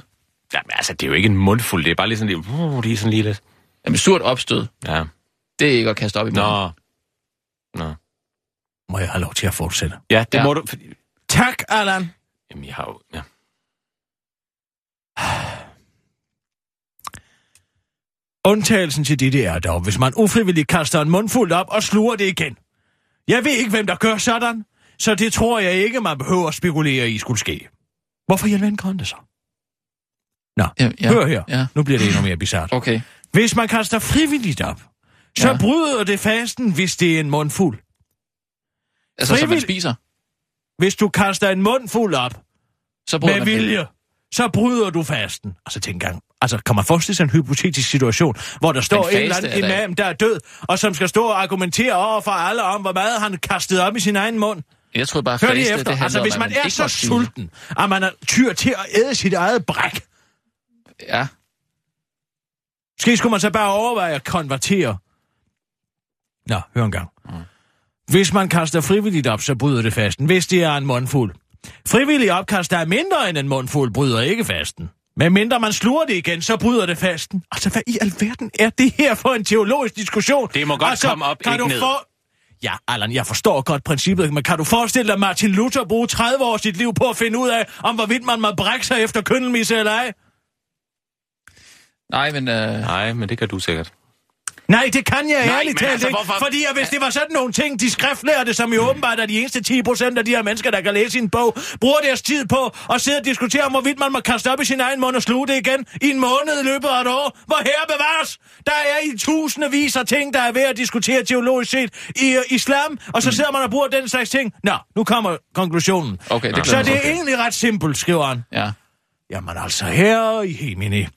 Jamen, altså, det er jo ikke en mundfuld. Det er bare lige sådan lige... Uh, lige sådan lige lidt. Jamen, surt opstød, Ja. det er ikke at kaste op i munden. Nå. Nå. Må jeg have lov til at fortsætte? Ja, det Ja. ja. må du... Fordi... Tak, Allan. Jamen, jeg har jo... Ja. Undtagelsen til det, det er dog, hvis man ufrivilligt kaster en mundfuld op og sluger det igen. Jeg ved ikke, hvem der gør sådan, så det tror jeg ikke, man behøver at spekulere i skulle ske. Hvorfor i alverden han det så? Nå, Ja, ja, hør her. ja. Nu bliver det endnu mere bizart. Okay. Hvis man kaster frivilligt op, så Ja. bryder det fasten, hvis det er en mundfuld. Altså, som man Frivillig- spiser, Hvis du kaster en mundfuld op så bryder med man vilje, så bryder du fasten. Altså tænk engang. Altså, kan man forestille sig en hypotetisk situation, hvor der står en eller anden imam, der er død, og som skal stå og argumentere over for alle om, hvor meget han kastet op i sin egen mund? Jeg tror bare, Hør lige det efter. handler Altså, hvis at man er så sulten, at man er tyr til at æde sit eget bræk, Ja, Måske skulle man så bare overveje at konvertere. Nå, hør en gang. Hvis man kaster frivilligt op, så bryder det fasten, hvis det er en mundfuld. Frivillig opkast, der er mindre end en mundfuld, bryder ikke fasten. Men mindre man sluger det igen, så bryder det fasten. Altså, hvad i alverden er det her for en teologisk diskussion? Det må godt altså, komme op, kan ikke du ned. For... Ja, Allan, jeg forstår godt princippet, men kan du forestille dig, at Martin Luther bruge 30 år sit liv på at finde ud af, om hvorvidt man må brække sig efter køndelmisse eller ej? nej, men... Øh, Nej, men det kan du sikkert. Nej, det kan jeg Nej, ærligt talt altså, ikke. hvorfor- Fordi at hvis det var sådan nogle ting, de skriftlærte, som jo åbenbart er de eneste 10 procent af de her mennesker, der kan læse en bog, bruger deres tid på at sidde og diskutere om, hvorvidt man må kaste op i sin egen mund og sluge det igen i en måned i løbet af et år. Hvor her bevares! Der er i tusindvis af ting, der er ved at diskutere teologisk set i uh, islam, og så sidder man og bruger den slags ting. Nå, nu kommer konklusionen. okay, det Så det er egentlig ret simpelt, skriver han. Ja. Jamen altså, her i Hemini.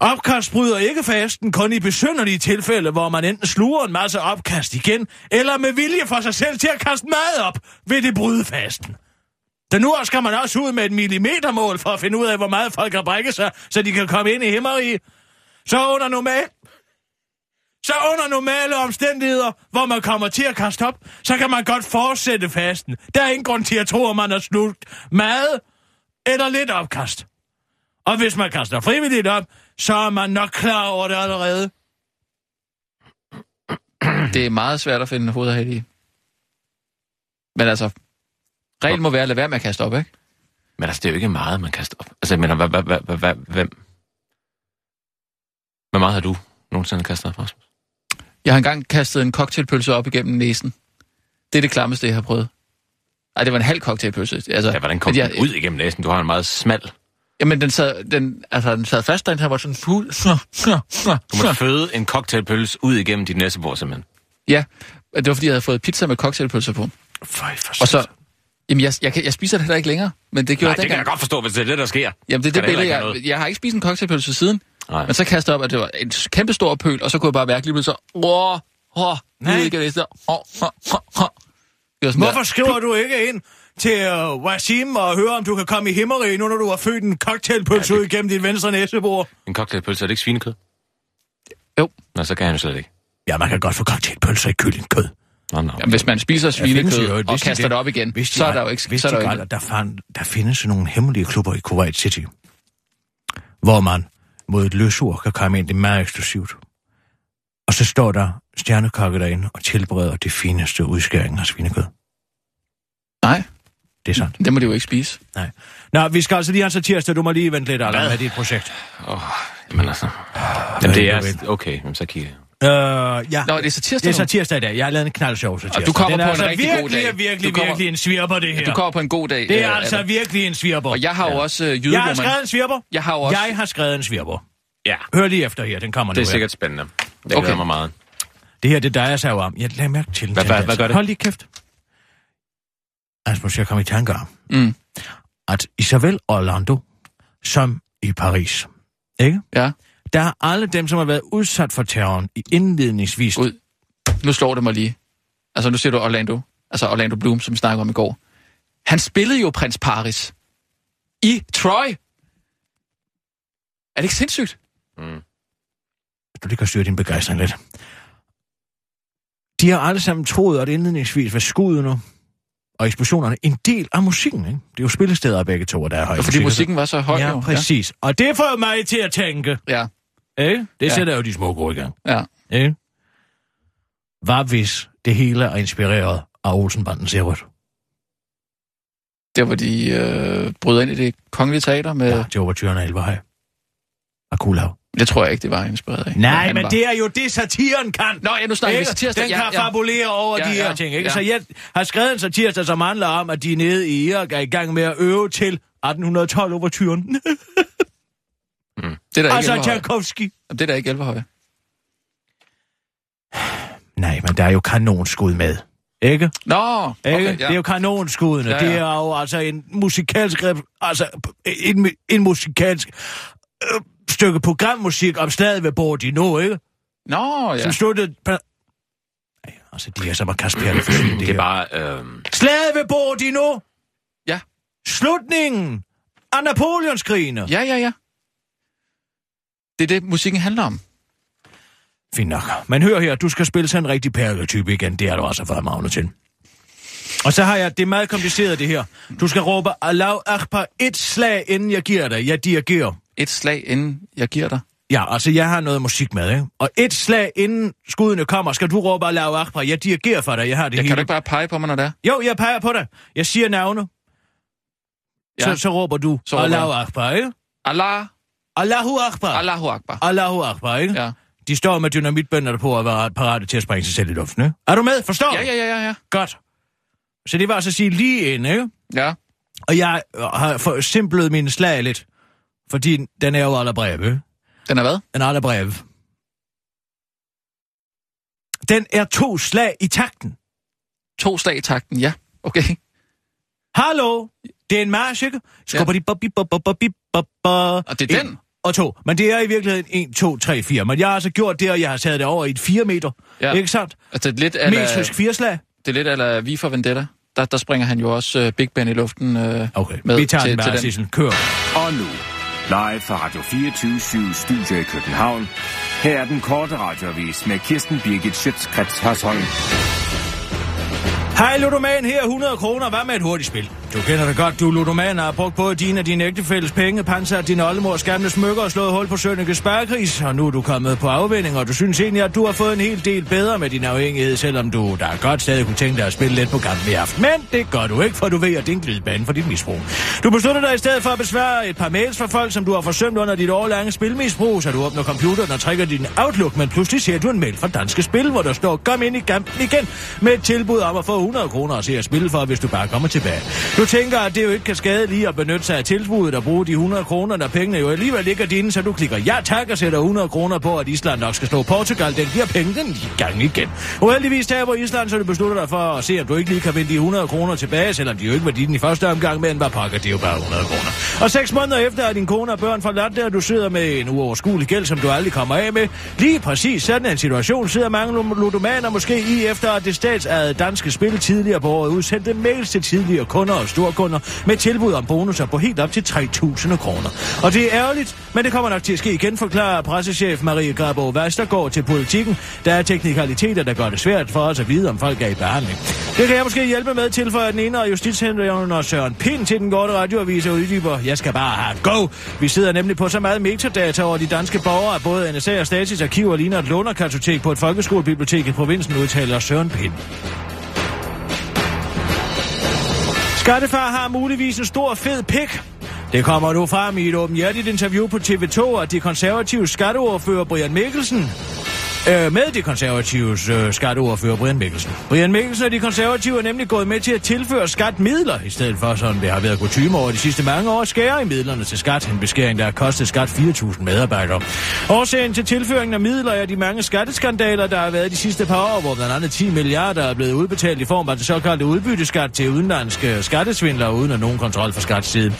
Opkast bryder ikke fasten kun i besynderlige tilfælde, hvor man enten sluger en masse opkast igen, eller med vilje for sig selv til at kaste mad op, ved det bryde fasten. Den nu skal man også ud med et millimetermål for at finde ud af, hvor meget folk har brækket sig, så de kan komme ind i himmeri. Så under normal... Så under normale omstændigheder, hvor man kommer til at kaste op, så kan man godt fortsætte fasten. Der er ingen grund til at tro, at man har slugt mad eller lidt opkast. Og hvis man kaster frivilligt op, så er man nok klar over det allerede. Det er meget svært at finde hovedet i. Men altså, reglen må være at lade være med at kaste op, ikke? Men altså, det er jo ikke meget, man kaster op. Altså, jeg mener, hvad, hvad, hvad, hvem? Hvor meget har du nogensinde kastet op, Rasmus? Jeg har engang kastet en cocktailpølse op igennem næsen. Det er det klammeste, jeg har prøvet. Ej, det var en halv cocktailpølse. Altså, Ja, hvordan kom den ud igennem næsen? Du har en meget smal. Jamen, den sad, den, altså, den sad fast, og den her var sådan fuld. Du må føde en cocktailpølse ud igennem dit næsebord, simpelthen. Ja, det var fordi, jeg havde fået pizza med cocktailpølser på. Føj for Og så, jamen, jeg, jeg, jeg spiser det heller ikke længere, men det gjorde Nej, det kan jeg godt forstå, hvis det er det, der sker. Jamen, det er det billede, jeg, jeg har ikke spist en cocktailpølse siden, Nej. men så kastede jeg op, at det var en kæmpe stor pøl, og så kunne jeg bare mærke lige pludselig så, åh, åh, Nej. Ikke, det, så, åh, åh, åh, åh. Det Hvorfor skriver du ikke ind til uh, Wasim og høre, om du kan komme i himmeri, nu når du har født en cocktailpølse Ja, det- ud igennem dit venstre næsebord? En cocktailpølse, er det ikke svinekød? Jo. Nå, så kan han jo slet ikke. Ja, man kan godt få cocktailpølser i kyllingkød. Nå, nå. Jamen, hvis man spiser svinekød jo- og kaster det op igen, I så er der jo ikke... vidste Så er der, jo at der, fan, der findes nogle hemmelige klubber i Kuwait City, hvor man mod et løsord kan komme ind. Det er meget eksklusivt. Og så står der stjernekokke derinde og tilbereder det fineste udskæring af svinekød. Nej, Det er sandt. det må de jo ikke spise. Nej. Nå, vi skal altså lige have så tirsdag. Du må lige vente lidt, Allan, med dit projekt. Åh, jamen altså. Jamen, det Ja, er... Okay, så kigger jeg. Øh, ja. Nå, det er så tirsdag Det er så nu. tirsdag i dag. Jeg har lavet en knaldshow så tirsdag. du kommer Den er på en altså rigtig god virkelig, dag. virkelig, Du kommer- virkelig en svirper, det her. Du kommer på en god dag. Det er øh, altså Adam. virkelig en svirper. Og jeg har jo også øh, Jeg har skrevet en svirper. Jeg har også... Jeg har skrevet en svirper. Ja, Hør lige efter her, den kommer det er nu sikkert spændende. Det Okay. mig meget. Det her, det drejer sig jo om. Jeg lader mærke til en Hvad- hvad- hvad gør det? Hold lige kæft. Altså, jeg kommer i tanke om, Mm. at i såvel Orlando som i Paris, ikke? Ja, Der er alle dem, som har været udsat for terroren i indledningsvis. Gud. nu slår det mig lige. Altså, nu siger du Orlando. Altså Orlando Bloom, som vi snakkede om i går. Han spillede jo prins Paris i Troy. Er det ikke sindssygt? Du lige kan styre din begejstring lidt. De har alle sammen troet, at indledningsvis var skuddene og eksplosionerne en del af musikken. Ikke? Det er jo spillesteder begge to, og der er høj Fordi musikken var så høj. Ja, jo. præcis. Og det får mig til at tænke, Ja. Ikke? Det Ja. sætter jo de små gode i gang. Ja. Ikke? Hvad hvis det hele er inspireret af Olsenbanden rødt? Der, hvor de øh, bryder ind i det kongelige teater med... Ja, Ja. det var af Elverhøj. Og Kulau. Det tror jeg ikke, det var inspireret af. Nej, men var- det er jo det, satiren kan. Nå, ja, nu snakker vi satire. Den Ja, kan ja. fabulere over Ja, de her ja, ting. Ikke? ja. Så jeg har skrevet en satire, som handler om, at de nede i Irak er i gang med at øve til 1812 overturen. Det er der ikke altså. Tchaikovsky. Det er der ikke Elverhøj. Nej, men der er jo kanonskud med. Ikke? Nå, Ikke? okay, Det er jo kanonskuddene. Ja, Ja, ja. ja. Det er jo altså en musikalsk... Altså, en, en musikalsk øh, stykke programmusik om slaget ved Bordeaux, ikke? Nå, Ja. Som sluttede... Ej, altså, de er som at kaste pærle for det, Det er bare... Øh, Slaget ved Bordeaux! Ja. Slutningen af Napoleonskrigene. Ja, ja, ja. Det er det, musikken handler om. Fint nok. Men hør her, du skal spille sådan en rigtig perletype igen. Det har du altså fået magnet til. Og så har jeg, det er meget kompliceret det her. Du skal råbe Allahu Akbar et slag, inden jeg giver dig. Jeg dirigerer. Et slag, inden jeg giver dig. Ja, altså jeg har noget musik med, ikke? Og et slag, inden skuddene kommer, skal du råbe Allahu Akbar. Jeg dirigerer for dig. Jeg har det Jeg hele. kan du ikke bare pege på mig, når det er? Jo, jeg peger på dig. Jeg siger navne. Ja. Så, så råber du Så råber Allahu. Akbar, ikke? Allah, Allahu Akbar. Allahu Akbar. Allahu Akbar, ikke? Ja. De står med dynamitbønder på at være parate til at sprænge sig selv i luften, ikke? Er du med? Forstår ja, ja, ja, ja. Godt. Så det var altså at sige lige ind, ikke? Ja. Og jeg øh, har forsimplet min slag lidt. Fordi den er jo allerbrev, ikke? Den er hvad? Den er allerbrev. Den er to slag i takten. To slag i takten, ja. Okay. Hallo? Det er en march, ikke? Skubber de bop, bop, bop, bop, bop, bop. Og det er En den? Og to. Men det er i virkeligheden 1, 2, 3, 4. Men jeg har altså gjort det, og jeg har taget det over i et 4 meter. Ja. Ikke sandt? Altså, er lidt ala, Metrisk fireslag. Det er lidt ala Vi for Vendetta. Der, der springer han jo også uh, Big Ben i luften uh, Okay, med vi tager til, den til bare, den. Sissel. Kør. Og nu, live fra Radio 24 Studio i København. Her er den korte radiovis med Kirsten Birgit Schøtzgrads Hasholm. Hej Ludoman, her 100 kroner. Hvad med et hurtigt spil? Du kender det godt, du Ludoman har brugt både dine og dine ægtefælles penge, pansat din oldemors gamle smykker og slået hul på Sønneke Sparkris. Og nu er du kommet på afvinding, og du synes egentlig, at du har fået en hel del bedre med din afhængighed, selvom du da godt stadig kunne tænke dig at spille lidt på kampen i aften. Men det gør du ikke, for du ved, at det er en glidebane for dit misbrug. Du beslutter dig i stedet for at besvare et par mails fra folk, som du har forsømt under dit årlange spilmisbrug, så du åbner computeren og trækker din Outlook, men pludselig ser du en mail fra Danske Spil, hvor der står, kom ind i kampen igen, med et tilbud om at få 100 kroner at se at spille for, hvis du bare kommer tilbage. Du tænker, at det jo ikke kan skade lige at benytte sig af tilbuddet og bruge de 100 kroner, når pengene jo alligevel ligger dine, så du klikker ja tak og sætter 100 kroner på, at Island nok skal slå Portugal. Den giver penge den gang igen. Uheldigvis taber Island, så du beslutter dig for at se, om du ikke lige kan vinde de 100 kroner tilbage, selvom de jo ikke var dine i første omgang, men var pakker, det er jo bare 100 kroner. Og seks måneder efter, er din kone og børn forladt der, du sidder med en uoverskuelig gæld, som du aldrig kommer af med. Lige præcis sådan en situation sidder mange ludomaner måske i, efter at det statsejede danske spil tidligere på året udsendte mails til tidligere kunder og storkunder med tilbud om bonusser på helt op til 3.000 kroner. Og det er ærgerligt, men det kommer nok til at ske igen, forklarer pressechef Marie Grabo Vestergaard til politikken. Der er teknikaliteter, der gør det svært for os at vide, om folk er i behandling. Det kan jeg måske hjælpe med, tilføjer den ene af og Søren Pind til den gode radioavis og uddyber. Jeg skal bare have go. Vi sidder nemlig på så meget metadata over de danske borgere, at både NSA og Stasis arkiver ligner et lånerkartotek på et folkeskolebibliotek i provinsen, udtaler Søren Pind. Skattefar har muligvis en stor fed pik. Det kommer nu frem i et åbenhjertigt interview på TV2, af de konservative skatteordfører Brian Mikkelsen øh, med de konservatives øh, skatteordfører Brian Mikkelsen. Brian Mikkelsen og de konservative er nemlig gået med til at tilføre skat midler, i stedet for, sådan det har været kutume over de sidste mange år, at skære i midlerne til skat. En beskæring, der har kostet skat 4.000 medarbejdere. Årsagen til tilføringen af midler er de mange skatteskandaler, der har været de sidste par år, hvor blandt andet 10 milliarder er blevet udbetalt i form af det såkaldte udbytteskat til udenlandske skattesvindlere, uden at nogen kontrol fra skats side.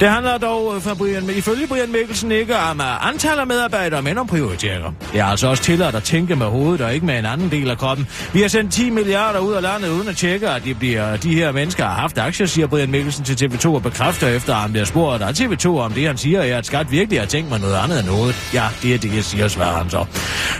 Det handler dog øh, for Brian, ifølge Brian Mikkelsen ikke om antal af medarbejdere, men om prioriteringer. Det er altså også tilladt at tænke med hovedet og ikke med en anden del af kroppen. Vi har sendt 10 milliarder ud af landet uden at tjekke, at de, bliver, de her mennesker har haft aktier, siger Brian Mikkelsen til TV2 og bekræfter efter, at han bliver spurgt af TV2 om det, han siger, er, at skat virkelig har tænkt mig noget andet end noget. Ja, det er det, jeg siger, svarer han så.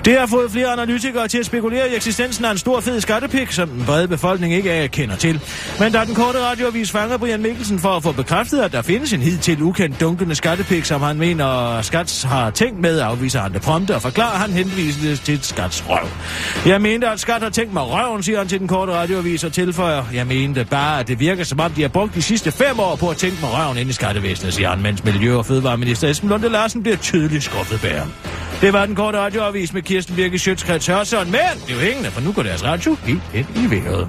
Det har fået flere analytikere til at spekulere i eksistensen af en stor fed skattepik, som den brede befolkning ikke er kender til. Men da den korte radioavis fanger Brian Mikkelsen for at få bekræftet, at der findes en hidtil ukendt dunkende skattepik, som han mener, Skats har tænkt med, afviser han det prompte og forklarer han henvisende til Skats røv. Jeg mente, at Skat har tænkt mig røven, siger han til den korte radioavis og tilføjer. Jeg mente bare, at det virker som om, de har brugt de sidste fem år på at tænke mig røven ind i skattevæsenet, siger han, mens Miljø- og Fødevareminister Esben Lunde Larsen bliver tydeligt skuffet bag ham. Det var den korte radioavis med Kirsten Birke Sjøtskrets Hørsson, men det er jo hængende, for nu går deres radio helt ind i vejret.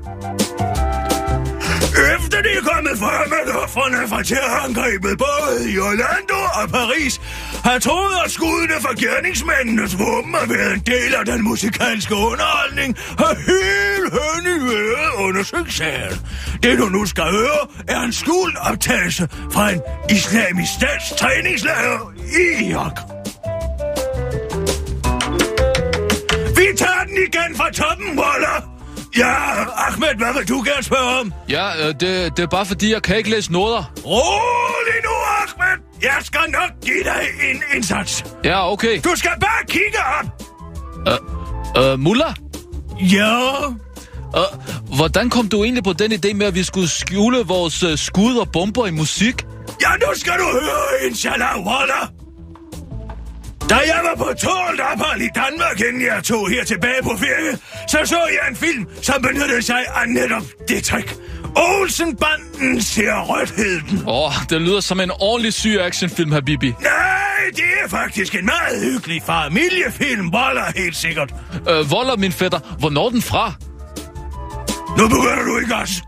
de er kommet frem, at offerne fra terrorangrebet både i Orlando og Paris har troet, at skuddene fra gerningsmændenes våben har været en del af den musikalske underholdning, har helt høn i vejret undersøgt sagen. Det du nu skal høre, er en skuld optagelse fra en islamisk stats træningslejr i Irak. Vi tager den igen fra toppen, Waller! Ja, Ahmed, hvad vil du gerne spørge om? Ja, øh, det, det er bare fordi, jeg kan ikke læse noder. Rolig nu, Ahmed! Jeg skal nok give dig en indsats. Ja, okay. Du skal bare kigge op! Øh, Muller? Ja? Øh, hvordan kom du egentlig på den idé med, at vi skulle skjule vores øh, skud og bomber i musik? Ja, nu skal du høre, inshallah, Waller! Da jeg var på tålt ophold i Danmark, inden jeg tog her tilbage på ferie, så så jeg en film, som benyttede sig af netop det trick. Olsenbanden ser rødheden. Åh, oh, det lyder som en ordentlig syg actionfilm, Habibi. Nej, det er faktisk en meget hyggelig familiefilm, Waller helt sikkert. Øh, Voller, min fætter, hvornår den fra? Nu begynder du ikke også.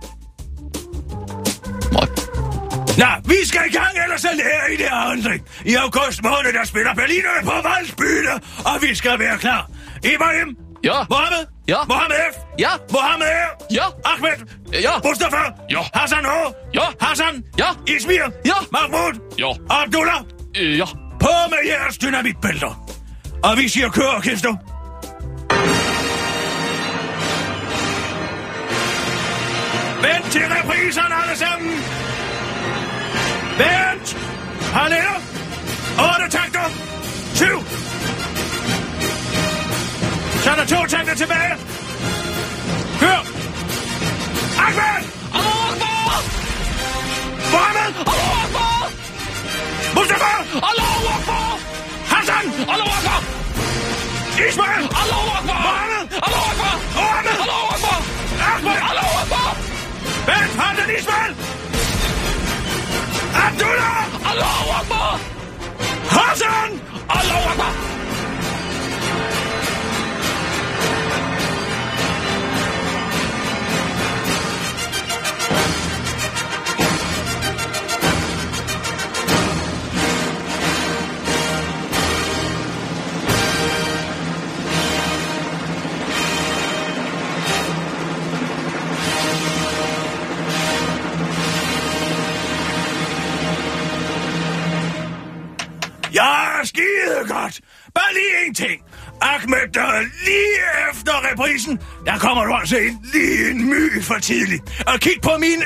Nå, vi skal i gang, ellers så lærer I det aldrig. I august måned, der spiller Berliner på Valsbyne, og vi skal være klar. Ibrahim? Ja. Mohammed? Ja. Mohammed F? Ja. Mohammed R? Ja. Ahmed? Ja. Mustafa? Ja. Hassan H? Ja. Hassan? Ja. Ismir? Ja. Mahmoud? Ja. Abdullah? Øh, ja. På med jeres dynamitbælter. Og vi siger kør, orkester. Vent til repriserne alle sammen. Vent! Halleluja! Otte takter! Syv! Så er der to takter tilbage. Kør! Ahmed! Mohammed! Mustafa! Allahu Akbar! Hassan! Allahu Akbar! Ismail! Allahu Akbar! Mohammed! Allahu Akbar! Mohammed! Allahu Akbar! Ahmed! Allahu Akbar! Hold den, Ismail! Abdullah! Allahu Akbar! Hassan! Allahu Akbar! Én ting. Ahmed, der lige efter reprisen, der kommer du altså ind lige en my for tidligt. Og kig på mine...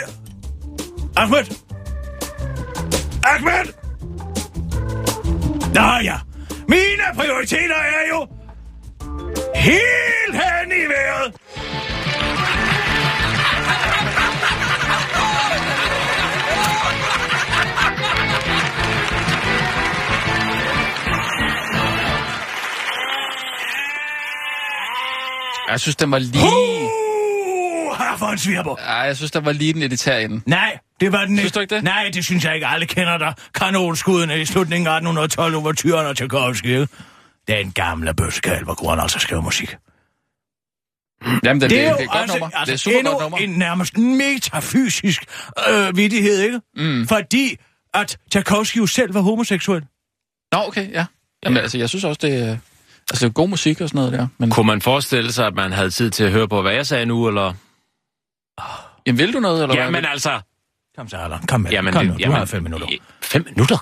Ahmed? Ahmed? Nå ja. Mine prioriteter er jo... Helt hen i vejret. Jeg synes, den var lige... Uh, her for en svirper. Ja, jeg synes, der var lige den elitære ende. Nej, det var den ikke. Synes du ikke det? Nej, det synes jeg ikke. Alle kender der. Kanonskuddene i slutningen af 1812 over tyrene til Tchaikovsky. Den gamle bøssekal, hvor kunne han altså skrive musik. Jamen, det, Det er jo det er godt altså, nummer. altså det er super endnu godt nummer. en nærmest metafysisk øh, vidighed, ikke? Mm. Fordi at Tchaikovsky jo selv var homoseksuel. Nå, okay, ja. Jamen, altså, jeg synes også, det altså, god musik og sådan noget der. Men, Kunne man forestille sig, at man havde tid til at høre på, hvad jeg sagde nu, eller? jamen, vil du noget, eller Jamen hvad? altså... Kom så, Allan. Kom med. Jamen, Kom det- nu. Du jamen, har fem minutter. Fem minutter?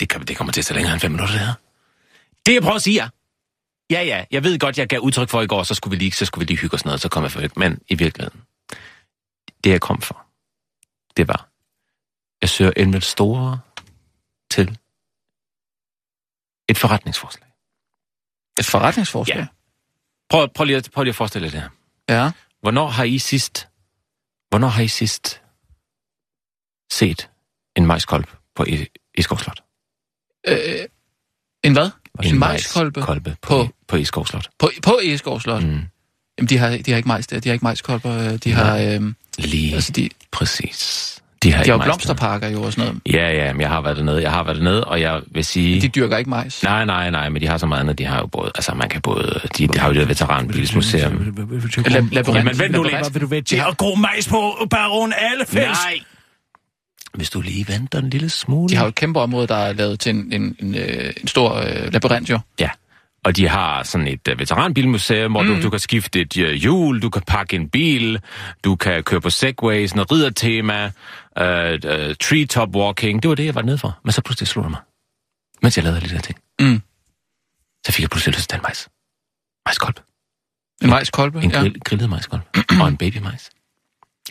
Det, kan, det kommer til at tage længere end fem minutter, det her. Det, jeg prøver at sige, er... Ja, ja, jeg ved godt, jeg gav udtryk for i går, så skulle vi lige, så skulle vi lige hygge os noget, så kom jeg for. Men i virkeligheden, det jeg kom for, det var, jeg søger investorer til et forretningsforslag. Et forretningsforslag? Ja. Prøv, prøv, lige, at- prøv lige at forestille jer det her. Ja. Hvornår har I sidst, hvornår har I sidst set en majskolb på Iskov Slot? Øh, en hvad? En majskolbe? Kolbe på, På- på, Iskov Slot. På, på Egeskov Slot? Mm. Jamen, de har, de har ikke majs der. De har ikke majskolber. De har, øhm, Lige altså, de, præcis. De har, de har jo blomsterparker jo og sådan noget. Ja, ja, men jeg har været dernede. Jeg har været dernede, og jeg vil sige... De dyrker ikke majs. Nej, nej, nej, men de har så meget andet. De har jo både... Altså, man kan både... De, de har jo det veteranbilsmuseum. Jamen, vent nu lidt. Vil du ved, de har god majs på baron alle fælles. Nej! Hvis du lige venter en lille smule... De har jo et kæmpe område, der er lavet til en, en, en, øh, en stor øh, labyrint, jo. Ja, og de har sådan et uh, veteranbilmuseum, hvor mm. du, du kan skifte et uh, hjul, du kan pakke en bil, du kan køre på segway, sådan noget riddertema, uh, uh, treetop walking. Det var det, jeg var nede for. Men så pludselig slog det mig, mens jeg lavede alle de der ting. Mm. Så fik jeg pludselig lyst til en majs. Majskolb. En majskolbe, En ja. grill, grillet majskolb. og en babymajs.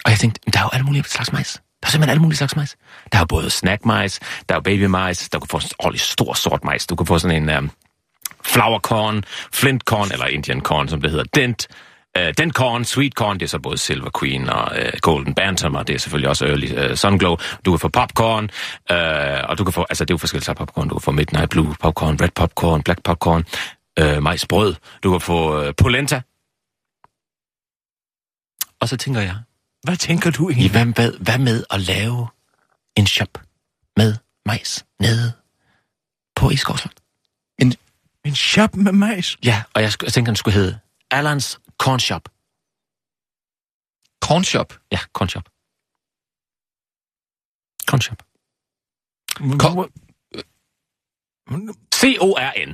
Og jeg tænkte, der er jo alle mulige slags majs. Der er simpelthen alle mulige slags majs. Der er både snackmajs, der er babymajs, der kan få en ordentlig stor sort majs. Du kan få sådan en um, flower corn, flint corn, eller Indian corn, som det hedder, dent, øh, uh, dent corn, sweet corn, det er så både Silver Queen og uh, Golden Bantam, og det er selvfølgelig også Early øh, uh, Sun Glow. Du kan få popcorn, uh, og du kan få, altså det er jo forskellige slags popcorn. Du kan få Midnight Blue popcorn, red popcorn, black popcorn, uh, majsbrød. Du kan få uh, polenta. Og så tænker jeg, Hvad tænker du i egentlig? hvad, hvad, hvad med at lave en shop med majs nede på Isgårdsland? En shop med majs? Ja, og jeg, jeg tænkte, den skulle hedde Allans Corn Shop. Corn shop. Ja, Corn Shop. Corn Shop. C-O-R-N.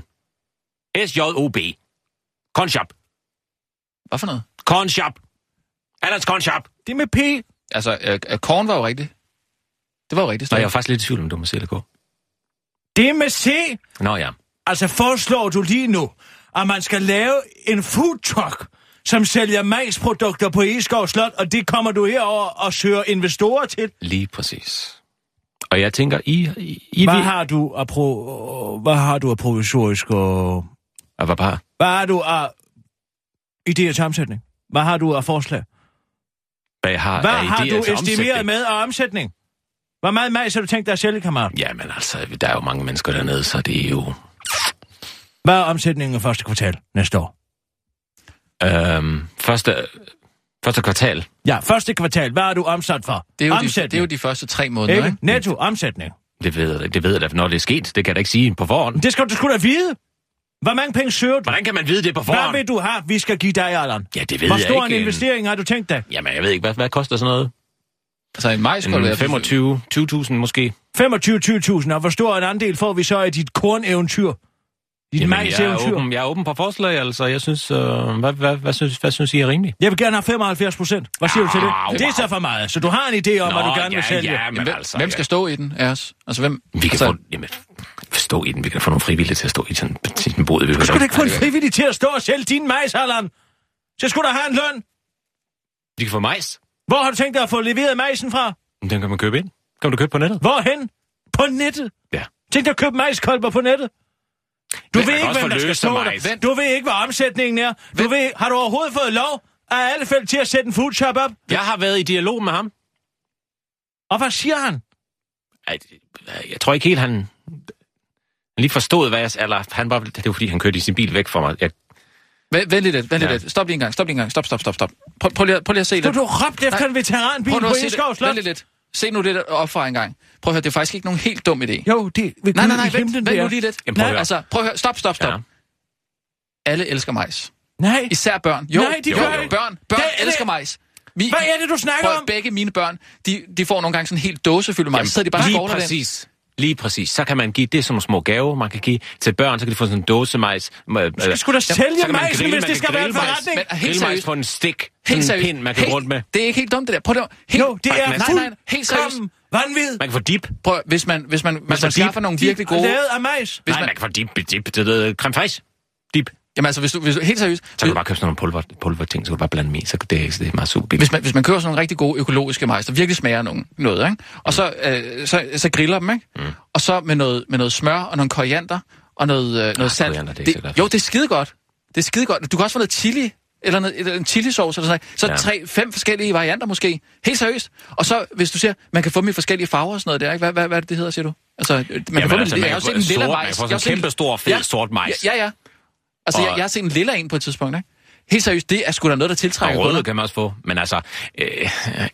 S-J-O-B. Corn Shop. Hvad for noget? Corn Shop. Allans Corn Shop. Det er med P. Altså, øh, øh, korn var jo rigtigt. Det var jo rigtigt. Nå, jeg var faktisk lidt i tvivl, om du må se det gå. Det er med C. Nå ja. Altså foreslår du lige nu, at man skal lave en food truck, som sælger majsprodukter på Eskov Slot, og det kommer du herover og søger investorer til. Lige præcis. Og jeg tænker, I... I, I Hvad har du af, pro, hvad har du af provisorisk og... Og hvad bare? Hvad har du af idéer til omsætning? Hvad har du af forslag? Hvad har Hvad har du estimeret med af omsætning? Hvor meget majs har du tænkt dig at sælge, kammerat? Jamen altså, der er jo mange mennesker dernede, så det er jo... Hvad er omsætningen af første kvartal næste år? Øhm, første, første kvartal. Ja, første kvartal. Hvad har du omsat for? Det er, jo de, det er jo de første tre måneder, ikke? ikke? Netto omsætning. Det ved jeg, det ved jeg da, når det er sket. Det kan jeg da ikke sige på forhånd. Det skal du sgu da vide. Hvor mange penge søger du? Hvordan kan man vide det på Hvad forhånd? vil du have, vi skal give dig, Allan? Ja, det ved Hvor jeg stor ikke. en investering har du tænkt dig? Jamen, jeg ved ikke, hvad, hvad koster sådan noget? Altså en synes- 25, 20.000 måske. 25-20.000, og hvor stor en andel får vi så i dit korneventyr? Dit Jamen, jeg, er åben, jeg er åben på forslag, altså. Jeg synes, øh, hvad, hvad, hvad, synes, hvad synes I er rimeligt? Jeg vil gerne have 75 procent. Hvad siger du til det? Det er så for meget. Så du har en idé om, Nå, hvad du gerne vil ja, sælge. ja, men Hvem, altså, hvem ja. skal stå i den af os? Altså, hvem? Vi kan altså, få, jamen, stå i den. Vi kan få nogle frivillige til at stå i sådan en bod. Du skulle da ikke få en frivillig til at stå og sælge din majs, Allan. Så skulle der have en løn. Vi kan få majs. Hvor har du tænkt dig at få leveret majsen fra? Den kan man købe ind. Kan du købe på nettet? Hvorhen? På nettet? Ja. Tænk dig at købe majskolber på nettet. Du ved ikke, hvem der skal stå der. Du ved ikke, hvad omsætningen er. Du ved, har du overhovedet fået lov af alle felt til at sætte en food shop op? Jeg har været i dialog med ham. Og hvad siger han? Ej, Jeg tror ikke helt, han... Han lige forstod, hvad jeg... Eller han var... Det var, fordi han kørte i sin bil væk fra mig. Jeg, Vent, vent lidt, vent Ja. lidt. Stop lige en gang, stop lige en gang. Stop, stop, stop, stop. Prøv, prøv, lige, prøv lige at se Du, det. du råbte efter Nej. en veteranbil på det. Slot. Vent lidt. Se nu det op fra en gang. Prøv at høre, det er faktisk ikke nogen helt dum idé. Jo, det ved Nej, nej, nej, vent, vent det nu lige lidt. Jamen, prøv Nej, altså, prøv at høre. Stop, stop, stop. Ja. Alle elsker majs. Nej. Især børn. Jo, Nej, de jo, gør jo, ikke. børn, børn Det er elsker det- majs. Vi, Hvad er det, du snakker prøv, om? Begge mine børn, de, de får nogle gange sådan en helt dåse fyldt med majs. Så sidder de bare lige skovler den. præcis. Lige præcis. Så kan man give, det sådan nogle små gaver, man kan give til børn, så kan de få sådan en dåse majs. Du skal sgu da sælge majsen, hvis det skal være en forretning. Men helt seriøst. på en stik. Helt Sådan en seriøst. pind, man kan helt, rundt med. Det er ikke helt dumt, det der. Prøv det helt, Jo, det er nej, nej, nej, helt seriøst. vanvid. Man kan få dip. Prøv, hvis man, hvis man, hvis man dip. skaffer nogle virkelig gode... Lavet af majs. Hvis Nej, man, man kan få dip, dip, det er creme fraiche. Dip. jamen altså, hvis du, hvis du, helt seriøst, Så kan du bare købe sådan nogle pulver, pulverting, så kan du bare blande dem i. Så det, er- det er meget super billigt. hvis man, hvis man køber sådan nogle rigtig gode økologiske majs, der virkelig smager nogen, noget, ikke? og så, øh, så, så griller dem, ikke? Mm. og så med noget, med noget smør og nogle koriander og noget, øh, noget salt. koriander, det er godt. jo, det er skide godt. Det er skide godt. Du kan også få noget chili, eller, noget, eller en chilisauce, eller sådan noget. Så Ja. ja. tre, fem forskellige varianter måske. Helt seriøst. Og så, hvis du siger, man kan få dem i forskellige farver og sådan noget der, ikke? Hvad, hvad, hvad er det, det hedder, siger du? Altså, man kan Jamen, få dem altså, man jeg har kan jo set en lilla sort- man majs. kan få sådan en- kæmpe stor, fed sort majs. Ja, ja. ja. Altså, Og- jeg, jeg har set en lilla en på et tidspunkt, ikke? Helt seriøst, det er sgu da noget, der tiltrækker kunder. kan man også få. Men altså, øh,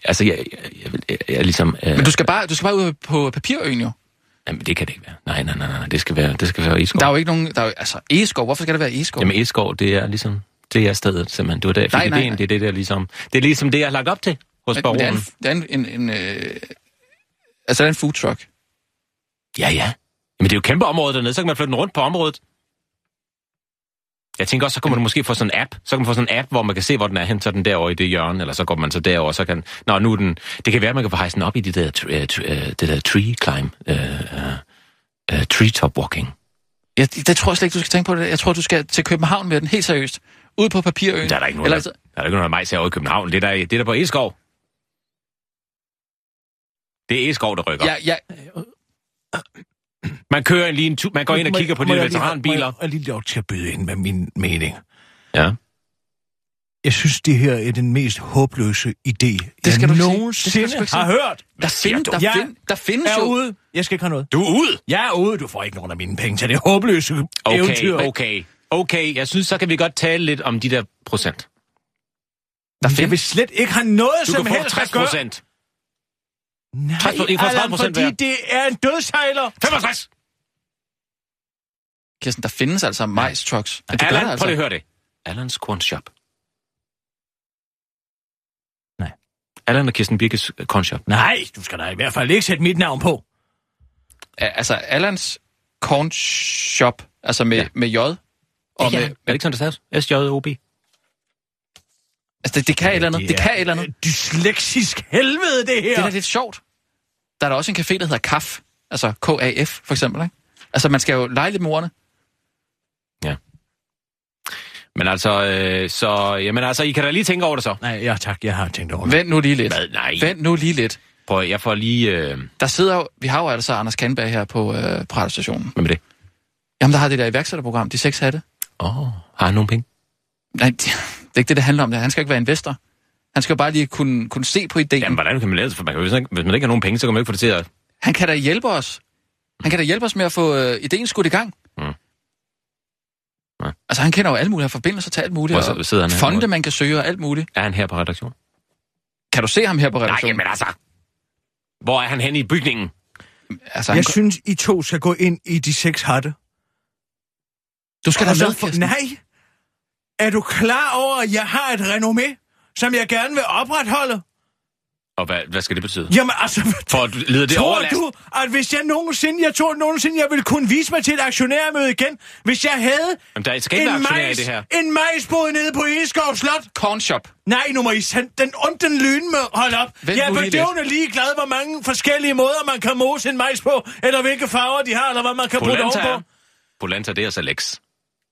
altså jeg, jeg, jeg, jeg, ligesom... Øh, Men du skal bare, du skal bare ud på papirøen jo. Jamen, det kan det ikke være. Nej, nej, nej, nej. Det skal være, det skal være Eskov. Der er jo ikke nogen... Der er, jo- altså, Egeskov, hvorfor skal det være Egeskov? Jamen, Eskov, det er ligesom... Det er stedet, simpelthen. Det var der, jeg fik Nej, nej, ideen. nej. Det er det der ligesom... Det er ligesom det, jeg har lagt op til hos Men, men er baronen. en, det er en, en, en øh, altså, det er en food truck. Ja, ja. Jamen, det er jo et kæmpe område dernede. Så kan man flytte den rundt på området. Jeg tænker også, så kan man måske få sådan en app. Så kan man få sådan en app, hvor man kan se, hvor den er hen, så den derovre i det hjørne, eller så går man så derover, så kan... Nå, nu den... Det kan være, at man kan få hejse den op i det der, øh, øh, det der tree climb. Uh, uh, uh, treetop walking. Jeg, det tror jeg slet ikke, du skal tænke på det. Jeg tror, du skal til København med den, helt seriøst. Ud på papirøen. Der er der ikke nogen, Eller, der, der, er ikke nogen majs herovre i København. Det er der, det er der på Eskov. Det er Eskov, der rykker. ja, ja, Man kører en lige en tur, man går ind og Må- kigger på de jeg veteranbiler. Jeg lige lov til at byde ind med min mening? Ja. Jeg synes, det her er den mest håbløse idé, det skal jeg du nogensinde Det skal du ikke har hørt. der, find, der, Jeg find, der findes er jo... ude. Jeg skal ikke have noget. Du er ude. Jeg er ude. Du får ikke nogen af mine penge til det håbløse Okay, eventyr. okay. Okay, jeg synes, så kan vi godt tale lidt om de der procent. Der jeg vil slet ikke have noget Du som kan få helst 60 at gøre. procent. Nej, 60 I får 30 Allan, procent fordi hver. det er en dødshejler. 65! Kirsten, der findes altså majs trucks. Ja, det Allan, altså. prøv lige at høre det. Allans Corn Shop. Nej. Allan og Kirsten Birkes øh, Corn Shop. Nej, du skal da i hvert fald ikke sætte mit navn på. Altså, Allans Corn Shop, altså med, ja. med J. Og Ja, med, er det det staves? S-J-O-B. altså, det, det kan et eller andet. Det kan et eller andet. Dysleksisk helvede, det her. Det er da lidt sjovt. Der er der også en café, der hedder KAF. Altså K-A-F, for eksempel, ikke? Altså, man skal jo lege lidt med ordene. Men altså, øh, så, jamen altså, I kan da lige tænke over det så. Nej, ja tak, jeg har tænkt over det. Vent nu lige lidt. Hvad? Nej. Vent nu lige lidt. Prøv, jeg får lige... Øh, Der sidder jo, vi har jo altså Anders Kandberg her på, øh, radiostationen. hvad med det? Jamen, der har det der iværksætterprogram, De Seks Hatte. Åh, oh, har han nogle penge? Nej, det, det er ikke det, det handler om. Det. Han skal ikke være investor. Han skal jo bare lige kunne, kunne se på ideen. Jamen, hvordan kan man lave det? For man kan, hvis, man, hvis man ikke har nogen penge, så kan man ikke få det til at... Han kan da hjælpe os. Han kan da hjælpe os med at få øh, ideen skudt i gang. Mm. Ja. Altså, han kender jo alle mulige, han forbindelser til alt muligt. Hvor og sidder han her? fonde, man kan søge og alt muligt. Er han her på redaktion? Kan du se ham her på Nej, redaktionen? jamen altså... Hvor er han henne i bygningen? altså, han, Jeg synes, I to skal gå ind i de seks hatte. Du skal da med, Kirsten. Nej. Er du klar over, at jeg har et renommé, som jeg gerne vil opretholde? Og hvad, hvad skal det betyde? Jamen altså, For at leder det tror overlast? du, at hvis jeg nogensinde, jeg tror nogensinde, jeg ville kunne vise mig til et aktionærmøde igen, hvis jeg havde Jamen, der skal en majs, det her. en majsbod nede på Egeskov Slot? Corn Shop. Nej, nu må I sende den ondt den lyn med. Hold op. Vent jeg er nu lige bedøvende ligeglad, hvor mange forskellige måder, man kan mose en majs på, eller hvilke farver de har, eller hvad man kan Polenta, ovenpå. Polenta, det er så Lex.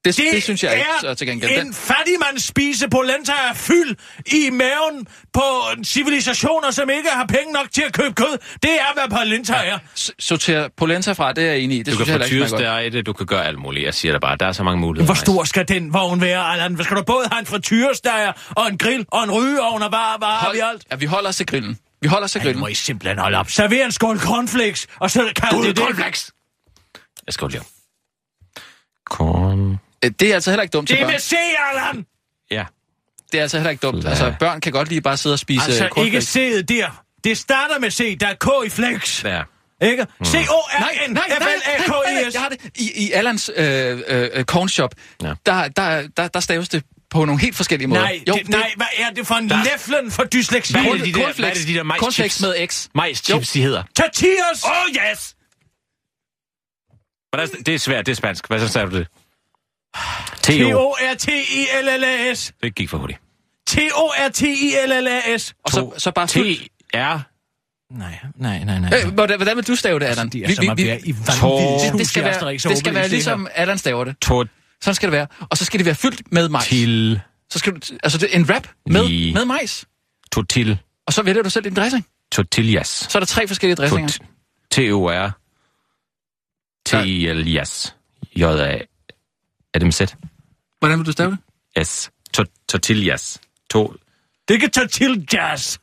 Det, det, det synes jeg ikke, er så til gengæld. en Den, fattigmands spise polenta er fyld i maven på civilisationer, som ikke har penge nok til at købe kød. Det er, hvad polenta er. s- sorter polenta fra, det er jeg enig i. Det Du synes kan jeg få det, du kan gøre alt muligt. Jeg siger det bare, der er så mange muligheder. Hvor stor skal den vogn være, Allan? Hvad skal du både have en frityresteger, og en grill, og en rygeovn, og hvad, hvad har vi alt? Ja, vi holder os til grillen. Vi holder os til Ej, grillen. må I simpelthen holde op. Server en skål cornflakes, og så Gud, det det. cornflakes! Jeg skal lige Corn... Øh, Det er altså heller ikke dumt til Det er børn. med C, Allan! Ja. Det er altså heller ikke dumt. Ja. Altså, børn kan godt lige bare sidde og spise Altså, øh, ikke cornflakes. C'et der. Det starter med C, der er K i flex. Der. Ikke? Nej, C-O-R-N, nej, nej, nej, nej, F-L-A-K-E-S. jeg har det. I, i Allans øh, corn shop, Ja. der, der, der, der staves det på nogle helt forskellige måder. Nej, det, nej, hvad er det for en Der- læflen for dysleksi? Hvad er det, de der, cornflakes. hvad er det, de der Cornflakes majschips? med X. Majschips, de hedder. Tortillas! Oh, yes! Hvordan, det er svært, det er spansk. Hvad så sagde du det? T-O. T-O-R-T-I-L-L-A-S. Det gik for hurtigt. T-O-R-T-I-L-L-A-S. Og så, så bare. T-R. Nej, nej, nej, nej. Øh, hvordan, hvordan vil du stave det, Allan? Som at være i Tor- det, det skal være, det skal være ligesom Allan staver det. Tot Sådan skal det være. Og så skal det være fyldt med majs. til. Så skal du, altså det en wrap med, med majs. Totil. Og så vælger du selv din dressing. Tortillas. Så er der tre forskellige dressinger. T-O-R. T-I-L-Jas. J-A. Er det med Z? Hvordan vil du stave det? S. Tortillas. To. Det kan tortillas.